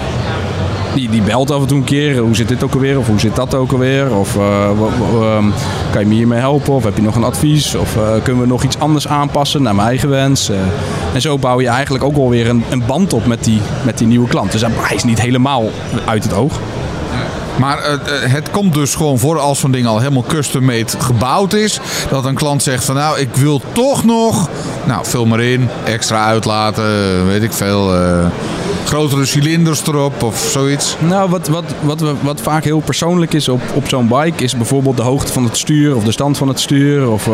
Die, die belt af en toe een keer, hoe zit dit ook alweer, of hoe zit dat ook alweer, of eh, ehm, kan je me hiermee helpen, of heb je nog een advies, of eh, kunnen we nog iets anders aanpassen naar mijn eigen wens. eh. en zo bouw je eigenlijk ook alweer een, een band op met die, met die nieuwe klant. Dus hij is niet helemaal uit het oog. Maar het komt dus gewoon voor als zo'n ding al helemaal custom-made gebouwd is. Dat een klant zegt van nou, ik wil toch nog... Nou, vul maar in, extra uitlaten, weet ik veel. Grotere cilinders erop of zoiets. Nou, wat, wat, wat, wat vaak heel persoonlijk is op, op zo'n bike, is bijvoorbeeld de hoogte van het stuur of de stand van het stuur of eh,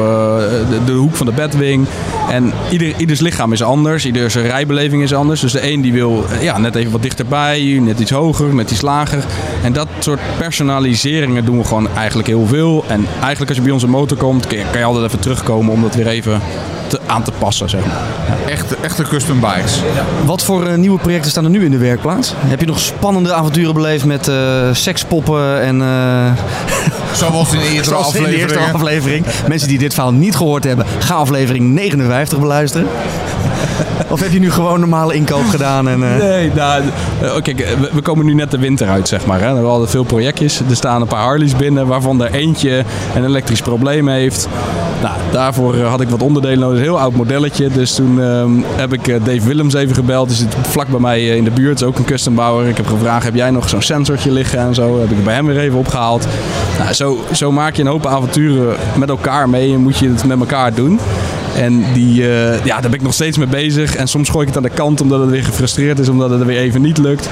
de, de hoek van de bedwing. En ieder, ieders lichaam is anders, ieders rijbeleving is anders. Dus de een die wil eh, ja, net even wat dichterbij, net iets hoger, net iets lager. En dat soort personaliseringen doen we gewoon eigenlijk heel veel. En eigenlijk als je bij onze motor komt, kan je, kan je altijd even terugkomen om dat weer even te, aan te passen, zeg maar. Echte, echte custom bikes. Wat voor eh, nieuwe projecten staan er nu in de werkplaats? Heb je nog spannende avonturen beleefd met eh, sekspoppen en... eh, *laughs* Zoals in eerdere zoals in de eerste aflevering. Mensen die dit verhaal niet gehoord hebben, ga aflevering 59 beluisteren. *laughs* Of heb je nu gewoon normale inkoop gedaan? En, eh, Nee, nou, eh, kijk, we, we komen nu net de winter uit, zeg maar. Hè. We hadden veel projectjes. Er staan een paar Harleys binnen, waarvan er eentje een elektrisch probleem heeft. Nou, daarvoor eh, had ik wat onderdelen nodig. Een heel oud modelletje. Dus toen ehm, heb ik eh, Dave Willems even gebeld. Die zit vlak bij mij eh, in de buurt. Is ook een custombouwer. Ik heb gevraagd, heb jij nog zo'n sensortje liggen en zo? Heb ik het bij hem weer even opgehaald. Nou, zo, zo maak je een hoop avonturen met elkaar mee. En moet je het met elkaar doen. En die, ja, daar ben ik nog steeds mee bezig. En soms gooi ik het aan de kant omdat het weer gefrustreerd is, omdat het er weer even niet lukt.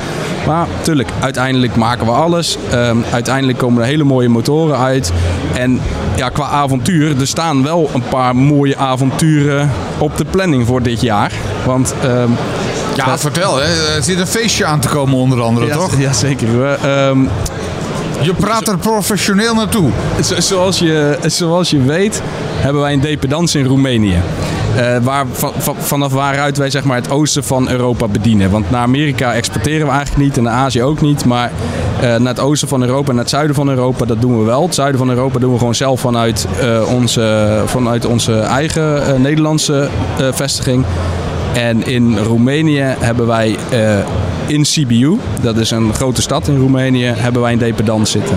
Maar tuurlijk, uiteindelijk maken we alles. Ehm, uiteindelijk komen er hele mooie motoren uit. En ja, qua avontuur, er staan wel een paar mooie avonturen op de planning voor dit jaar. Want ehm, Ja, vertel. Hè. Er zit een feestje aan te komen onder andere, ja, toch? *laughs* ja, zeker. We, ehm, Je praat er professioneel naartoe. Zo- Zoals je, zoals je weet hebben wij een dependance in Roemenië. Eh, waar, van, van- vanaf waaruit wij zeg maar, het oosten van Europa bedienen. Want naar Amerika exporteren we eigenlijk niet en naar Azië ook niet. Maar naar het oosten van Europa en naar het zuiden van Europa, dat doen we wel. Het zuiden van Europa doen we gewoon zelf vanuit, eh, onze, vanuit onze eigen eh, Nederlandse eh, vestiging. En in Roemenië hebben wij eh, in Sibiu, dat is een grote stad in Roemenië, hebben wij een dependant zitten.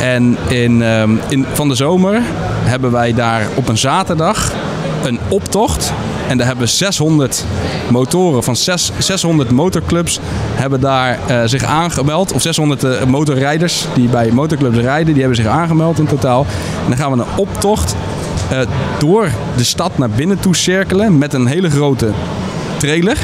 En in, ehm, in, van de zomer hebben wij daar op een zaterdag een optocht. En daar hebben 600 motoren van zes- 600 motorclubs hebben daar eh, zich aangemeld. Of 600 eh, motorrijders die bij motorclubs rijden, die hebben zich aangemeld in totaal. En dan gaan we een optocht eh, door de stad naar binnen toe cirkelen met een hele grote trailer.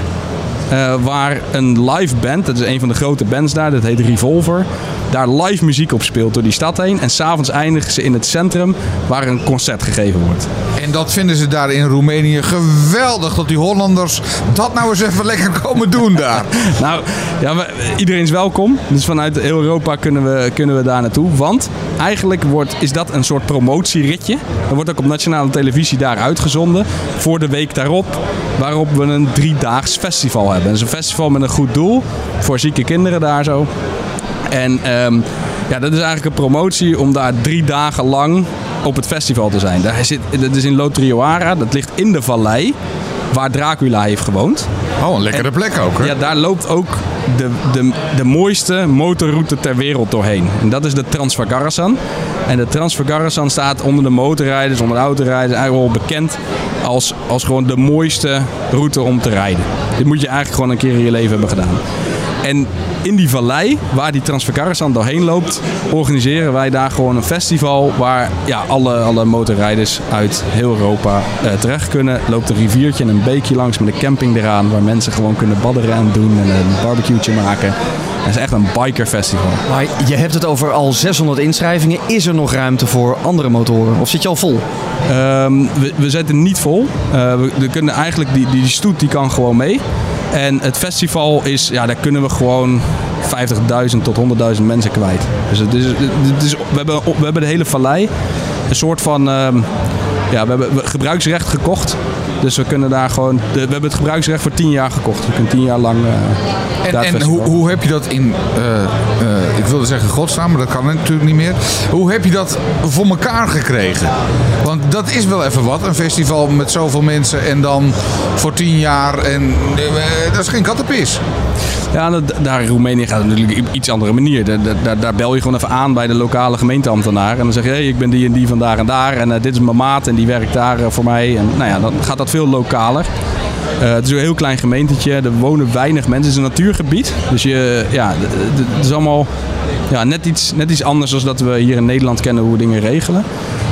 waar een live band, dat is een van de grote bands daar, dat heet Revolver, daar live muziek op speelt door die stad heen. En s'avonds eindigen ze in het centrum waar een concert gegeven wordt. En dat vinden ze daar in Roemenië geweldig. Dat die Hollanders dat nou eens even lekker komen doen daar. *laughs* Nou, ja, we- iedereen is welkom. Dus vanuit heel Europa kunnen we, kunnen we daar naartoe. Want eigenlijk wordt, is dat een soort promotieritje. Er wordt ook op nationale televisie daar uitgezonden. Voor de week daarop. Waarop we een driedaags festival hebben. Dat is een festival met een goed doel. Voor zieke kinderen daar zo. En ehm, ja, dat is eigenlijk een promotie om daar drie dagen lang op het festival te zijn. Daar zit, dat is in Lotrioara, dat ligt in de vallei waar Dracula heeft gewoond. Oh, een lekkere plek ook, hè? Ja, daar loopt ook de, de, de mooiste motorroute ter wereld doorheen. En dat is de Transfagarasan. En de Transfagarasan staat onder de motorrijders, onder de autorijders, eigenlijk wel bekend als, als gewoon de mooiste route om te rijden. Dit moet je eigenlijk gewoon een keer in je leven hebben gedaan. En in die vallei, waar die Transfagarasan doorheen loopt, organiseren wij daar gewoon een festival waar ja, alle, alle motorrijders uit heel Europa eh, terecht kunnen. Loopt een riviertje en een beekje langs met een camping eraan, waar mensen gewoon kunnen badderen en doen en een barbecue'tje maken. Het is echt een bikerfestival. Maar je hebt het over al 600 inschrijvingen. Is er nog ruimte voor andere motoren? Of zit je al vol? Ehm, we, we zitten niet vol. Eh, we, we kunnen eigenlijk die, die, die stoet die kan gewoon mee. En het festival is, ja, daar kunnen we gewoon 50.000 tot 100.000 mensen kwijt. Dus het is, het is, we, hebben, we hebben de hele vallei een soort van. ehm, ja, we hebben gebruiksrecht gekocht. Dus we kunnen daar gewoon. De, we hebben het gebruiksrecht voor 10 jaar gekocht. We kunnen 10 jaar lang. eh, En, en hoe, hoe heb je dat in, eh, eh, ik wilde zeggen godsnaam, maar dat kan natuurlijk niet meer. Hoe heb je dat voor elkaar gekregen? Want dat is wel even wat, een festival met zoveel mensen en dan voor tien jaar. En dat is geen kattenpis. Ja, daar Roemenië gaat natuurlijk op iets andere manier. Daar, daar, daar bel je gewoon even aan bij de lokale gemeenteambtenaar. En dan zeg je, hey, ik ben die en die van daar en daar. En eh, dit is mijn maat en die werkt daar eh, voor mij. En nou ja, dan gaat dat veel lokaler. Eh, het is een heel klein gemeentetje. Er wonen weinig mensen. Het is een natuurgebied. Dus je, ja, het is allemaal ja, net, iets, net iets anders dan dat we hier in Nederland kennen hoe we dingen regelen.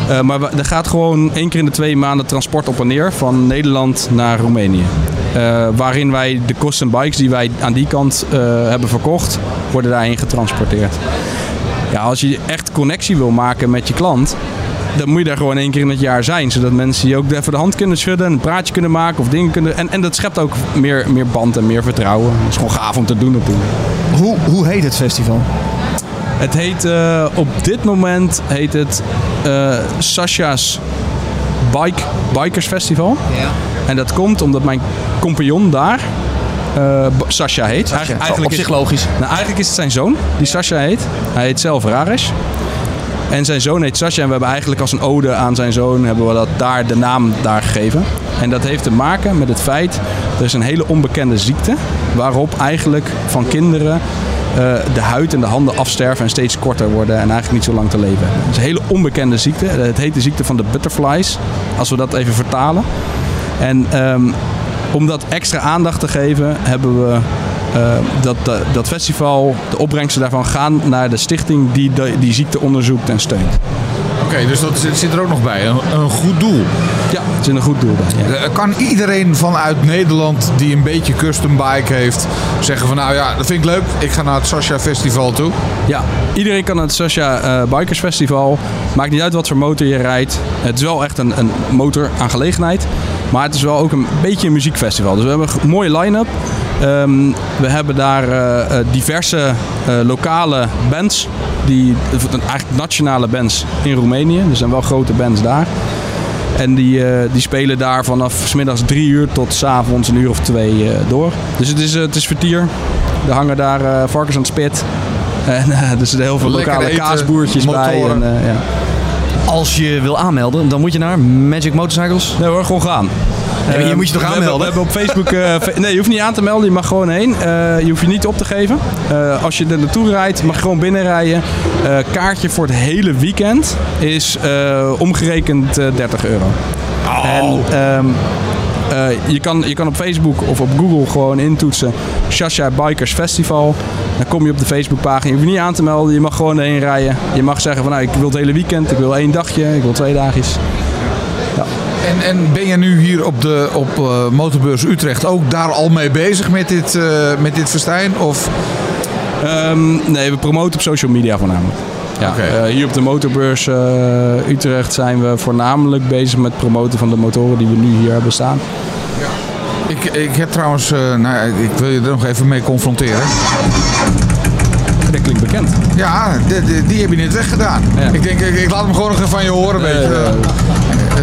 Eh, maar we- er gaat gewoon één keer in de twee maanden transport op en neer van Nederland naar Roemenië. Eh, waarin wij de custom bikes die wij aan die kant eh, hebben verkocht, worden daarheen getransporteerd. Ja, als je echt connectie wil maken met je klant, dan moet je daar gewoon één keer in het jaar zijn. Zodat mensen je ook even de hand kunnen schudden, een praatje kunnen maken of dingen kunnen. En, en dat schept ook meer, meer band en meer vertrouwen. Het is gewoon gaaf om te doen natuurlijk. Hoe, hoe heet het festival? Het heet op dit moment heet het Sasha's Bike, Bikers Festival. En dat komt omdat mijn compagnon daar eh, B- Sasha heet. Eigen- Op zich logisch. nou, eigenlijk is het zijn zoon die Sasha heet. Hij heet zelf Raresh. En zijn zoon heet Sasha. En we hebben eigenlijk als een ode aan zijn zoon hebben we dat daar de naam daar gegeven. En dat heeft te maken met het feit, er is een hele onbekende ziekte. Waarop eigenlijk van kinderen eh, de huid en de handen afsterven en steeds korter worden. En eigenlijk niet zo lang te leven. Het is een hele onbekende ziekte. Het heet de ziekte van de butterflies. Als we dat even vertalen. En ehm, om dat extra aandacht te geven, hebben we eh, dat, dat, festival, de opbrengsten daarvan gaan naar de stichting die die ziekte onderzoekt en steunt. Oké, dus dat zit, er ook nog bij. Een, een goed doel. Ja, er zit een goed doel bij. Ja. Eh, Kan iedereen vanuit Nederland die een beetje custom bike heeft zeggen van nou ja, dat vind ik leuk. Ik ga naar het Sasha Festival toe. Ja, iedereen kan naar het Sasha eh, Bikers Festival. Maakt niet uit wat voor motor je rijdt. Het is wel echt een, een motoraangelegenheid. Maar het is wel ook een beetje een muziekfestival. Dus we hebben een mooie line-up. Ehm, we hebben daar eh, eh, diverse eh, lokale bands. Die, eigenlijk nationale bands in Roemenië. Er zijn wel grote bands daar. En die, eh, die spelen daar vanaf 's middags drie uur tot 's avonds een uur of twee eh, door. Dus het is, het is vertier. Er hangen daar eh, varkens aan het spit. *laughs* En eh, er zitten heel veel Lekker lokale eten, kaasboertjes bij. En, eh, ja. Als je wil aanmelden, dan moet je naar Magic Motorcycles. Nee hoor, gewoon gaan. Maar hier Eh, moet je toch aanmelden? We hebben op Facebook... eh, *laughs* nee, je hoeft niet aan te melden. Je mag gewoon heen. Eh, je hoeft je niet op te geven. Eh, als je er naartoe rijdt, mag je gewoon binnenrijden. Kaartje voor het hele weekend is omgerekend eh, 30 euro. En ehm, eh, je, kan, je kan op Facebook of op Google gewoon intoetsen Shasha Bikers Festival. Dan kom je op de Facebookpagina. Je hoeft niet aan te melden. Je mag gewoon heen rijden. Je mag zeggen van nou, ik wil het hele weekend. Ik wil één dagje. Ik wil twee dagjes. En, en ben je nu hier op de op, eh, Motorbeurs Utrecht ook daar al mee bezig met dit, eh, met dit festijn? Of Ehm, nee, we promoten op social media voornamelijk. Ja, eh, hier op de motorbeurs Utrecht zijn we voornamelijk bezig met promoten van de motoren die we nu hier hebben staan. ik, ik heb trouwens, eh, nou, ik wil je er nog even mee confronteren. Dat klinkt bekend. Ja, die, die, die heb je net weggedaan. Ja. Ik denk, ik, ik laat hem gewoon nog even van je horen. Weet je.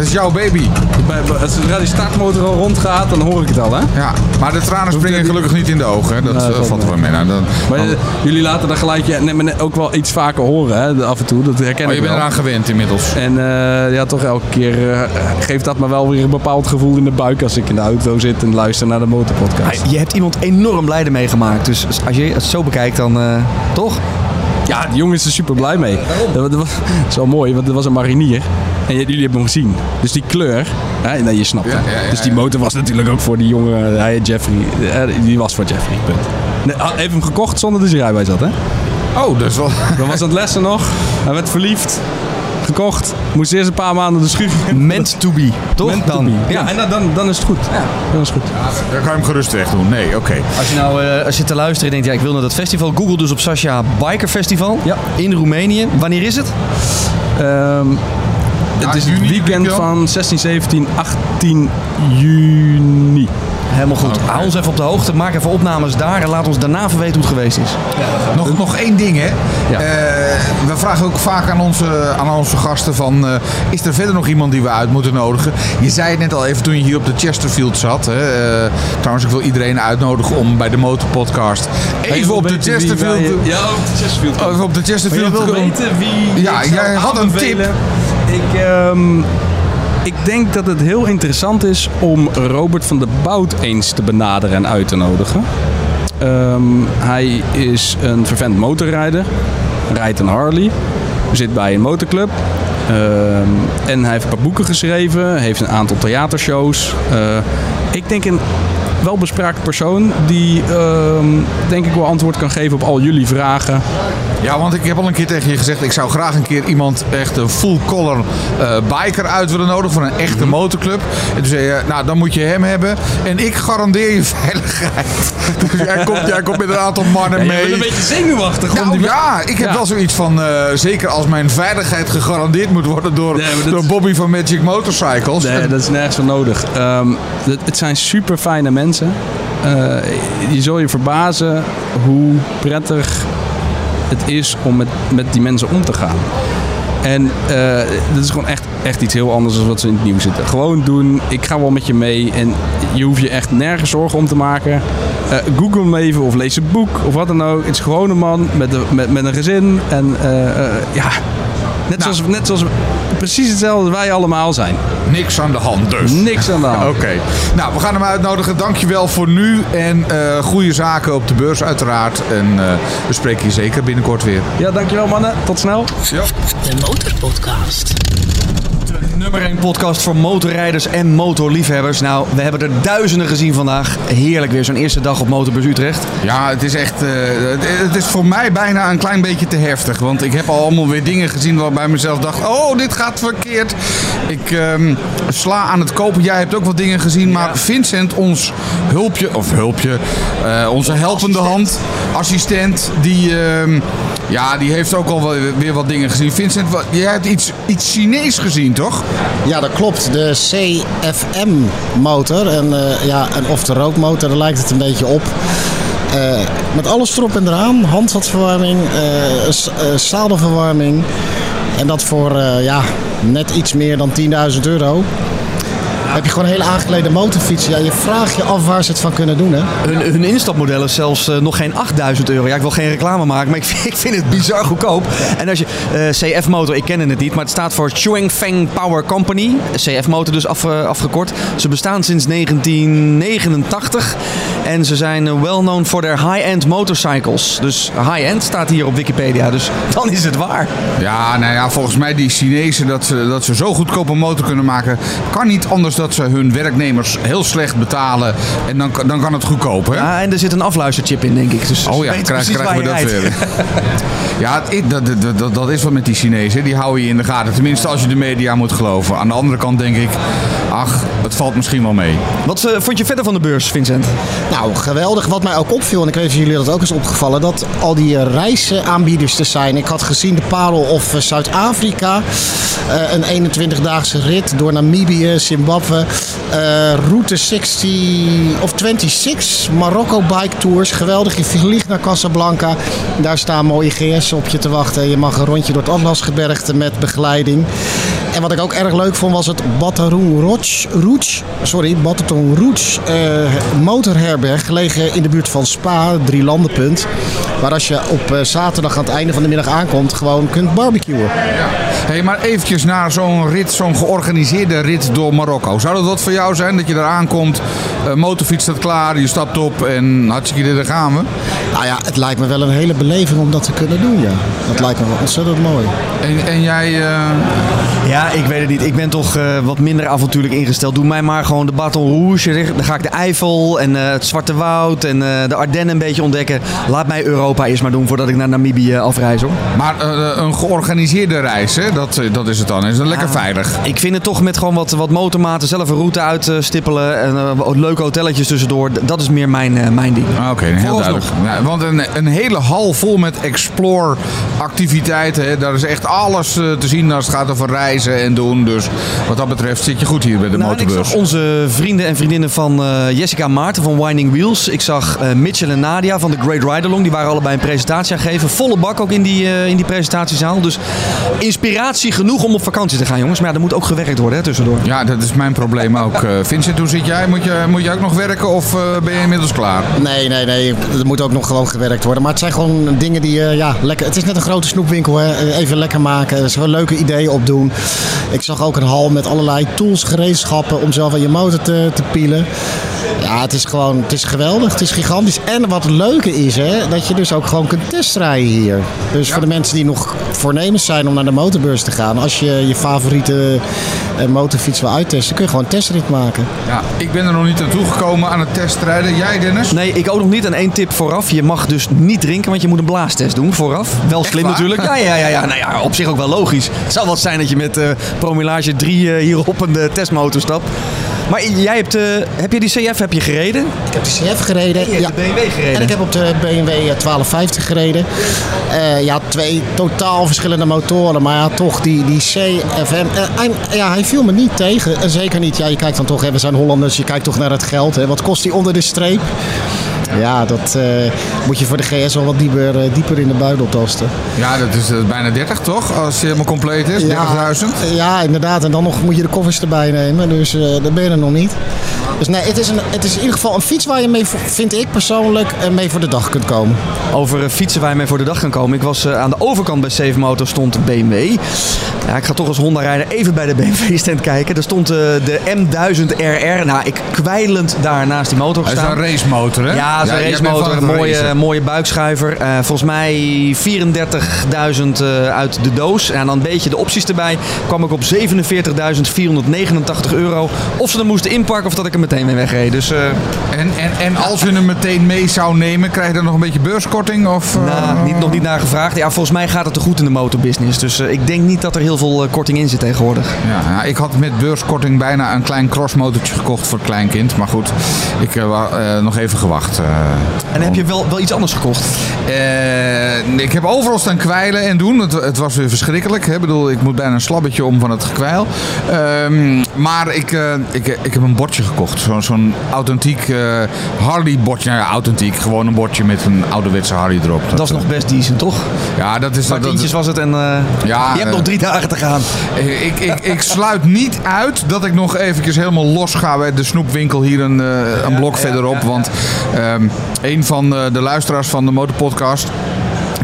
Dat is jouw baby. Zodra die startmotor al rondgaat, dan hoor ik het al, hè? Ja, maar de tranen springen gelukkig niet in de ogen. Hè. Dat eh, valt er wel mee. Nou, dan, Maar dan- eh, jullie laten dat geluidje maar ook wel iets vaker horen, hè? de- Af en toe, dat herken oh, ik je bent eraan gewend inmiddels. En eh, ja, toch elke keer eh, geeft dat me wel weer een bepaald gevoel in de buik als ik in de auto zit en luister naar de motorpodcast. Je hebt iemand enorm blij ermee gemaakt. Dus als je het zo bekijkt, dan eh, toch? Ja, die jongen is er super blij mee. Dat, dat was dat is wel mooi, want er was een marinier. En jullie hebben hem gezien. Dus die kleur, hè, nee, je snapt Ja, het. ja, ja, dus die motor was natuurlijk ook voor die jongen, hij Jeffrey. Eh, Die was voor Jeffrey, punt. Nee, hij heeft hem gekocht zonder dat hij rijbewijs had, hè? Oh, dat is wel... *laughs* Dan was aan het lessen nog. Hij werd verliefd. Gekocht. Moest eerst een paar maanden de schuur. *laughs* Meant to be, toch? Meant to dan. be. Ja, en dan, dan, dan is het goed. Ja, dan is het goed. Dan kan je hem gerust weg doen. Nee, oké. Als je nou eh, als je te luisteren en denkt, ja, ik wil naar dat festival. Google dus op Sascha Biker Festival Ja. in Roemenië. Wanneer is het? Ehm, het is het weekend van 16, 17, 18 juni. Helemaal goed. Hou ons even op de hoogte. Maak even opnames daar en laat ons daarna even weten hoe het geweest is. Nog, nog één ding, hè. Ja. Eh, we vragen ook vaak aan onze, aan onze gasten van... eh, is er verder nog iemand die we uit moeten nodigen? Je zei het net al even toen je hier op de Chesterfield zat. Hè. Eh, trouwens, ik wil iedereen uitnodigen om bij de Motorpodcast... even op de Chesterfield... Ja, op de Chesterfield. Even op de Maar je Chesterfield... wil weten wie Ja, jij had een aanbevelen? Ik, ehm, ik denk dat het heel interessant is om Robert van der Bout eens te benaderen en uit te nodigen. Ehm, hij is een vervent motorrijder, rijdt een Harley, zit bij een motorclub. Ehm, en hij heeft een paar boeken geschreven, heeft een aantal theatershows. Eh, ik denk een welbespraakt persoon die ehm, denk ik wel antwoord kan geven op al jullie vragen. Ja, want ik heb al een keer tegen je gezegd... ik zou graag een keer iemand echt een full-collar eh, biker uit willen nodigen... van een Mhm. echte motorclub. En toen zei je, nou, dan moet je hem hebben. En ik garandeer je *laughs* veiligheid. dus jij komt, jij komt met een aantal mannen mee. beetje zenuwachtig. Nou die- ja, ik heb Ja. wel zoiets van... eh, zeker als mijn veiligheid gegarandeerd moet worden... door, Nee, maar dat- door Bobby van Magic Motorcycles. Nee, dat is nergens voor nodig. Ehm, het, het zijn super fijne mensen. Eh, je zul je verbazen hoe prettig het is om met, met die mensen om te gaan. En eh dat is gewoon echt, echt iets heel anders dan wat ze in het nieuws zitten. Gewoon doen, ik ga wel met je mee. En je hoeft je echt nergens zorgen om te maken. Eh, Google hem even of lees een boek of wat dan ook. Het is gewoon een man met, een- met, met een gezin. En eh, ja, net, zoals, net zoals precies hetzelfde als wij allemaal zijn. Niks aan de hand dus. Niks aan de hand. Oké. Nou, we gaan hem uitnodigen. Dankjewel voor nu. En eh goede zaken op de beurs uiteraard. En eh, we spreken je zeker binnenkort weer. Ja, dankjewel mannen. Tot snel. De Motorpodcast. Nummer 1 podcast voor motorrijders en motorliefhebbers. Nou, we hebben er duizenden gezien vandaag. Heerlijk weer, zo'n eerste dag op Motorbus Utrecht. Ja, het is echt. eh, het, is voor mij bijna een klein beetje te heftig. Want ik heb al allemaal weer dingen gezien waarbij ik mezelf dacht: oh, dit gaat verkeerd. Ik ehm, sla aan het kopen. Jij hebt ook wat dingen gezien. Maar Vincent, ons hulpje, of hulpje, eh, onze helpende hand, assistent, die. ehm, ja, die heeft ook al weer wat dingen gezien. Vincent, jij hebt iets, iets Chinees gezien, toch? Ja, dat klopt. De CFM-motor. En eh, ja, een off-the-road motor, daar lijkt het een beetje op. Eh, met alles erop en eraan. Handvatverwarming, eh, zadelverwarming. En dat voor ja, net iets meer dan 10.000 euro. Heb je gewoon hele aangeklede motorfiets. Ja, je vraagt je af waar ze het van kunnen doen, hè? Hun, hun instapmodel is zelfs eh, nog geen 8000 euro. Ja, ik wil geen reclame maken, maar ik *laughs* vind, ik vind het bizar goedkoop. En als je eh, CF-motor, ik ken het niet, maar het staat voor Chuangfeng Power Company. CF-motor dus af, afgekort. Ze bestaan sinds 1989 en ze zijn eh, well known for their high-end motorcycles. Dus high-end staat hier op Wikipedia, dus *laughs* dan is het waar. Ja, nou ja, volgens mij die Chinezen dat ze, dat ze zo goedkoop een motor kunnen maken, kan niet anders dat ze hun werknemers heel slecht betalen en dan, dan kan het goedkoop, hè? Ja, en er zit een afluisterchip in, denk ik. Dus Oh ja, weten krijgen, we dat weer. *laughs* ja, dat, dat, dat, dat is wat met die Chinezen. Die houden je in de gaten. Tenminste, als je de media moet geloven. Aan de andere kant denk ik, ach, het valt misschien wel mee. Wat eh, vond je verder van de beurs, Vincent? Nou, geweldig. Wat mij ook opviel, en ik weet niet of jullie dat ook is opgevallen, dat al die eh, reisaanbieders er zijn. Ik had gezien de Parel of eh, Zuid-Afrika. eh, een 21-daagse rit door Namibië, Zimbabwe. eh, route 60 of 26, Marokko Bike Tours. Geweldig. Je vliegt naar Casablanca. Daar staan mooie GS op je te wachten. Je mag een rondje door het Atlasgebergte met begeleiding. En wat ik ook erg leuk vond was het Bataroen Rouge, Rouge, sorry, Bataton Rouge eh, motorherberg gelegen in de buurt van Spa, drie landenpunt. Waar als je op eh, zaterdag aan het einde van de middag aankomt, gewoon kunt barbecuen. Hey, maar eventjes naar zo'n rit, zo'n georganiseerde rit door Marokko. Zou dat wat voor jou zijn? Dat je daar aankomt, uh, motorfiets staat klaar, je stapt op en hartstikke idee, daar gaan we. Nou ja, het lijkt me wel een hele beleving om dat te kunnen doen, ja. Dat lijkt me wel ontzettend mooi. En, en jij... eh, Ja, ik weet het niet. Ik ben toch eh, wat minder avontuurlijk ingesteld. Doe mij maar gewoon de Baton Rouge. Dan ga ik de Eifel en eh, het Zwarte Woud en eh, de Ardennen een beetje ontdekken. Laat mij Europa eerst maar doen voordat ik naar Namibië afreis hoor. maar eh, een georganiseerde reis, hè? Dat, dat is het dan. Is dat lekker veilig? Ik vind het toch met gewoon wat, wat motormaten zelf een route uitstippelen. En eh, leuke hotelletjes tussendoor. Dat is meer mijn, eh, mijn ding. Ah, Oké, heel duidelijk. Ja, want een, een hele hal vol met explore activiteiten. Hè, daar is echt alles eh, te zien als het gaat over reizen en doen. Dus wat dat betreft zit je goed hier bij de Nou, en ik zag onze vrienden en vriendinnen van eh, Jessica Maarten van Winding Wheels. Ik zag eh, Mitchell en Nadia van de Great Ride Along. Die waren allebei een presentatie aan het geven. Volle bak ook in die, eh, in die presentatiezaal. Dus inspiratie genoeg om op vakantie te gaan, jongens. Maar ja, er moet ook gewerkt worden hè, tussendoor. Ja, dat is mijn probleem ook. Eh, Vincent, hoe zit jij? Moet je, moet je ook nog werken of eh, ben je inmiddels klaar? Nee, nee, nee. Er moet ook nog gewoon gewerkt worden. Maar het zijn gewoon dingen die, eh, ja, lekker. Het is net een grote snoepwinkel, hè. Even lekker maken. Er zijn wel leuke ideeën opdoen. Ik zag ook een hal met allerlei tools, gereedschappen om zelf aan je motor te, te pielen. Ja, het is gewoon, het is geweldig. Het is gigantisch. En wat het leuke is, hè, dat je dus ook gewoon kunt testrijden hier. Dus voor de mensen die nog voornemens zijn om naar de motorbeurs te gaan. Als je je favoriete eh, motorfiets wil uittesten, kun je gewoon een testrit maken. Ja, ik ben er nog niet aan toegekomen aan het testrijden. Jij, Dennis? Nee, ik ook nog niet. En één tip vooraf. Je mag dus niet drinken, want je moet een blaastest doen vooraf. Wel slim waar? natuurlijk. Ja, ja, ja, ja. Nou ja, op zich ook wel logisch. Het zou wel zijn dat je met eh promillage 3 hier op een eh, testmotor stapt. Maar jij hebt, eh, heb je die CF heb je gereden? Ik heb de CF gereden. je hebt de BMW gereden. En ik heb op de BMW 1250 gereden. Eh, ja, twee totaal verschillende motoren. Maar ja, toch die, die CFM. eh, hij, ja, hij viel me niet tegen. En zeker niet. Ja, je kijkt dan toch, hè, we zijn Hollanders. Je kijkt toch naar het geld. Hè. Wat kost die onder de streep? Ja, dat eh, moet je voor de GS wel wat dieper, eh, dieper in de buidel tasten. Ja, dat is eh, bijna 30 toch? Als je helemaal compleet is. 30.000. Ja, inderdaad. En dan nog moet je de koffers erbij nemen. Dus daar ben je er nog niet. Dus nee, het is, een, het is in ieder geval een fiets waar je mee, vind ik persoonlijk, eh, mee voor de dag kunt komen. Over eh, fietsen waar je mee voor de dag kan komen. Ik was eh, aan de overkant bij Safe Motor stond BMW. Ja, ik ga toch als Honda-rijder even bij de *laughs* BMW-stand kijken. Er stond eh, de M1000RR. Nou, ik kwijlend daar naast die motor Dat is gestaan. een racemotor, hè? Ja, racemotor, van een het mooie, racen. mooie buikschuiver. Eh, volgens mij 34.000 eh, uit de doos. En dan een beetje de opties erbij. Kwam ik op 47.489 euro. Of ze er moesten inpakken of dat ik er meteen mee wegreed. Dus eh, En, en, en als je hem meteen mee zou nemen, krijg je dan nog een beetje beurskorting? Of, eh, nou, niet, nog niet naar gevraagd. Ja, volgens mij gaat het te goed in de motorbusiness. Dus eh, ik denk niet dat er heel veel korting in zit tegenwoordig. Ja, ik had met beurskorting bijna een klein crossmotortje gekocht voor het kleinkind. Maar goed, ik heb nog even gewacht. En heb je wel, wel iets anders gekocht? Ik heb overal staan kwijlen en doen. Het, het was weer verschrikkelijk. Hè? Ik bedoel, ik moet bijna een slabbetje om van het gekwijl. Ehm, maar ik, ik, ik heb een bordje gekocht. Zo'n zo'n authentiek eh, Harley bordje. Nou ja, authentiek. Gewoon een bordje met een ouderwetse Harley erop. Dat is nog best decent, toch? Ja, dat is... Dat, dat, was het en eh, Ja, je hebt eh, nog drie dagen te gaan. ik, ik, ik sluit niet uit dat ik nog eventjes helemaal los ga bij de snoepwinkel hier een, eh, een blok verderop. Want ehm, een van eh, de luisteraars van de Motorpodcast...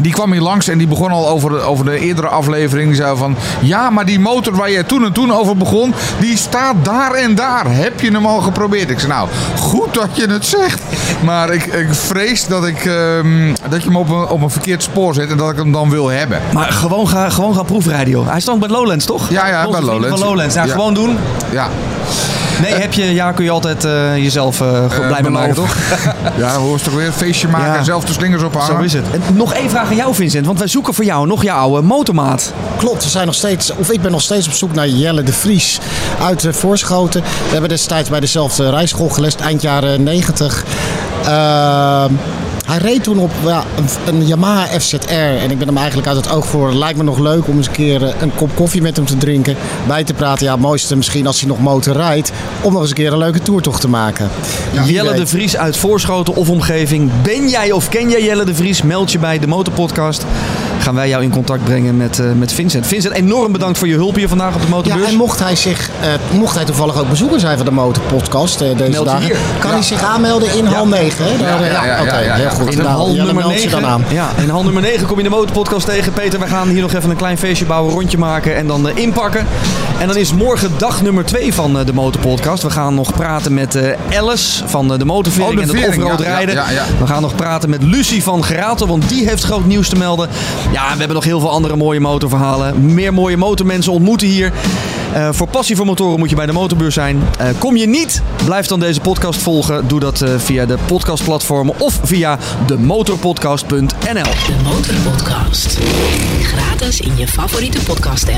Die kwam hier langs en die begon al over de, over de eerdere aflevering. Die zei van, ja, maar die motor waar je toen en toen over begon, die staat daar en daar. Heb je hem al geprobeerd? Ik zei, nou, goed dat je het zegt. Maar ik, ik vrees dat, ik, ehm, dat je hem op een, op een verkeerd spoor zet en dat ik hem dan wil hebben. Maar gewoon gaan gewoon gaan proefrijden, joh. Hij stond bij Lowlands, toch? Ja, ja, bij Lowlands. Lowlands. Nou, Ja. gewoon doen. Ja, Nee, heb je, ja, kun je altijd eh, jezelf eh, goed blij mee maken, toch? *laughs* ja is het ook weer? Een feestje maken Ja. en zelf de slingers ophangen. Zo is het. En nog één vraag aan jou, Vincent. Want wij zoeken voor jou nog jouw oude motormaat. Klopt, we zijn nog steeds, of ik ben nog steeds op zoek naar Jelle de Vries uit uh, Voorschoten. We hebben destijds bij dezelfde rijschool gelest, eind jaren 90. Ehm, hij reed toen op ja, een, een Yamaha FZR en ik ben hem eigenlijk uit het oog voor. Lijkt me nog leuk om eens een keer eh, een kop koffie met hem te drinken, bij te praten. Ja, het mooiste misschien als hij nog motor rijdt, om nog eens een keer een leuke toertocht te maken. Jelle de Vries uit Voorschoten of omgeving. Ben jij of ken jij Jelle de Vries? Meld je bij de Motorpodcast. Gaan wij jou in contact brengen met, eh, met Vincent. Vincent, enorm bedankt voor je hulp hier vandaag op de Ja, motorbeurs. en mocht hij, zich, eh, mocht hij toevallig ook bezoeker zijn van de Motorpodcast eh, deze dagen, hier. kan hij zich aanmelden in hal 9. Hè? Daar, ja, ja, oké, ja, ja. heel goed. In hal ja, dan nummer meld je 9. dan aan. Ja, in hal nummer 9 kom je de motorpodcast tegen. Peter, we gaan hier nog even een klein feestje bouwen, rondje maken en dan inpakken. En dan is morgen dag nummer 2 van eh, de motorpodcast. We gaan nog praten met eh, Alice van de motorvering Oh, de en het offroad ja, ja, rijden. ja, ja. We gaan nog praten met Lucie van Geratel, want die heeft groot nieuws te melden. Ja, we hebben nog heel veel andere mooie motorverhalen. Meer mooie motormensen ontmoeten hier. Eh, voor Passie voor Motoren moet je bij de motorbeurs zijn. Eh, kom je niet, blijf dan deze podcast volgen. Doe dat eh, via de podcastplatformen of via demotorpodcast.nl. De Motorpodcast. Gratis in je favoriete podcast.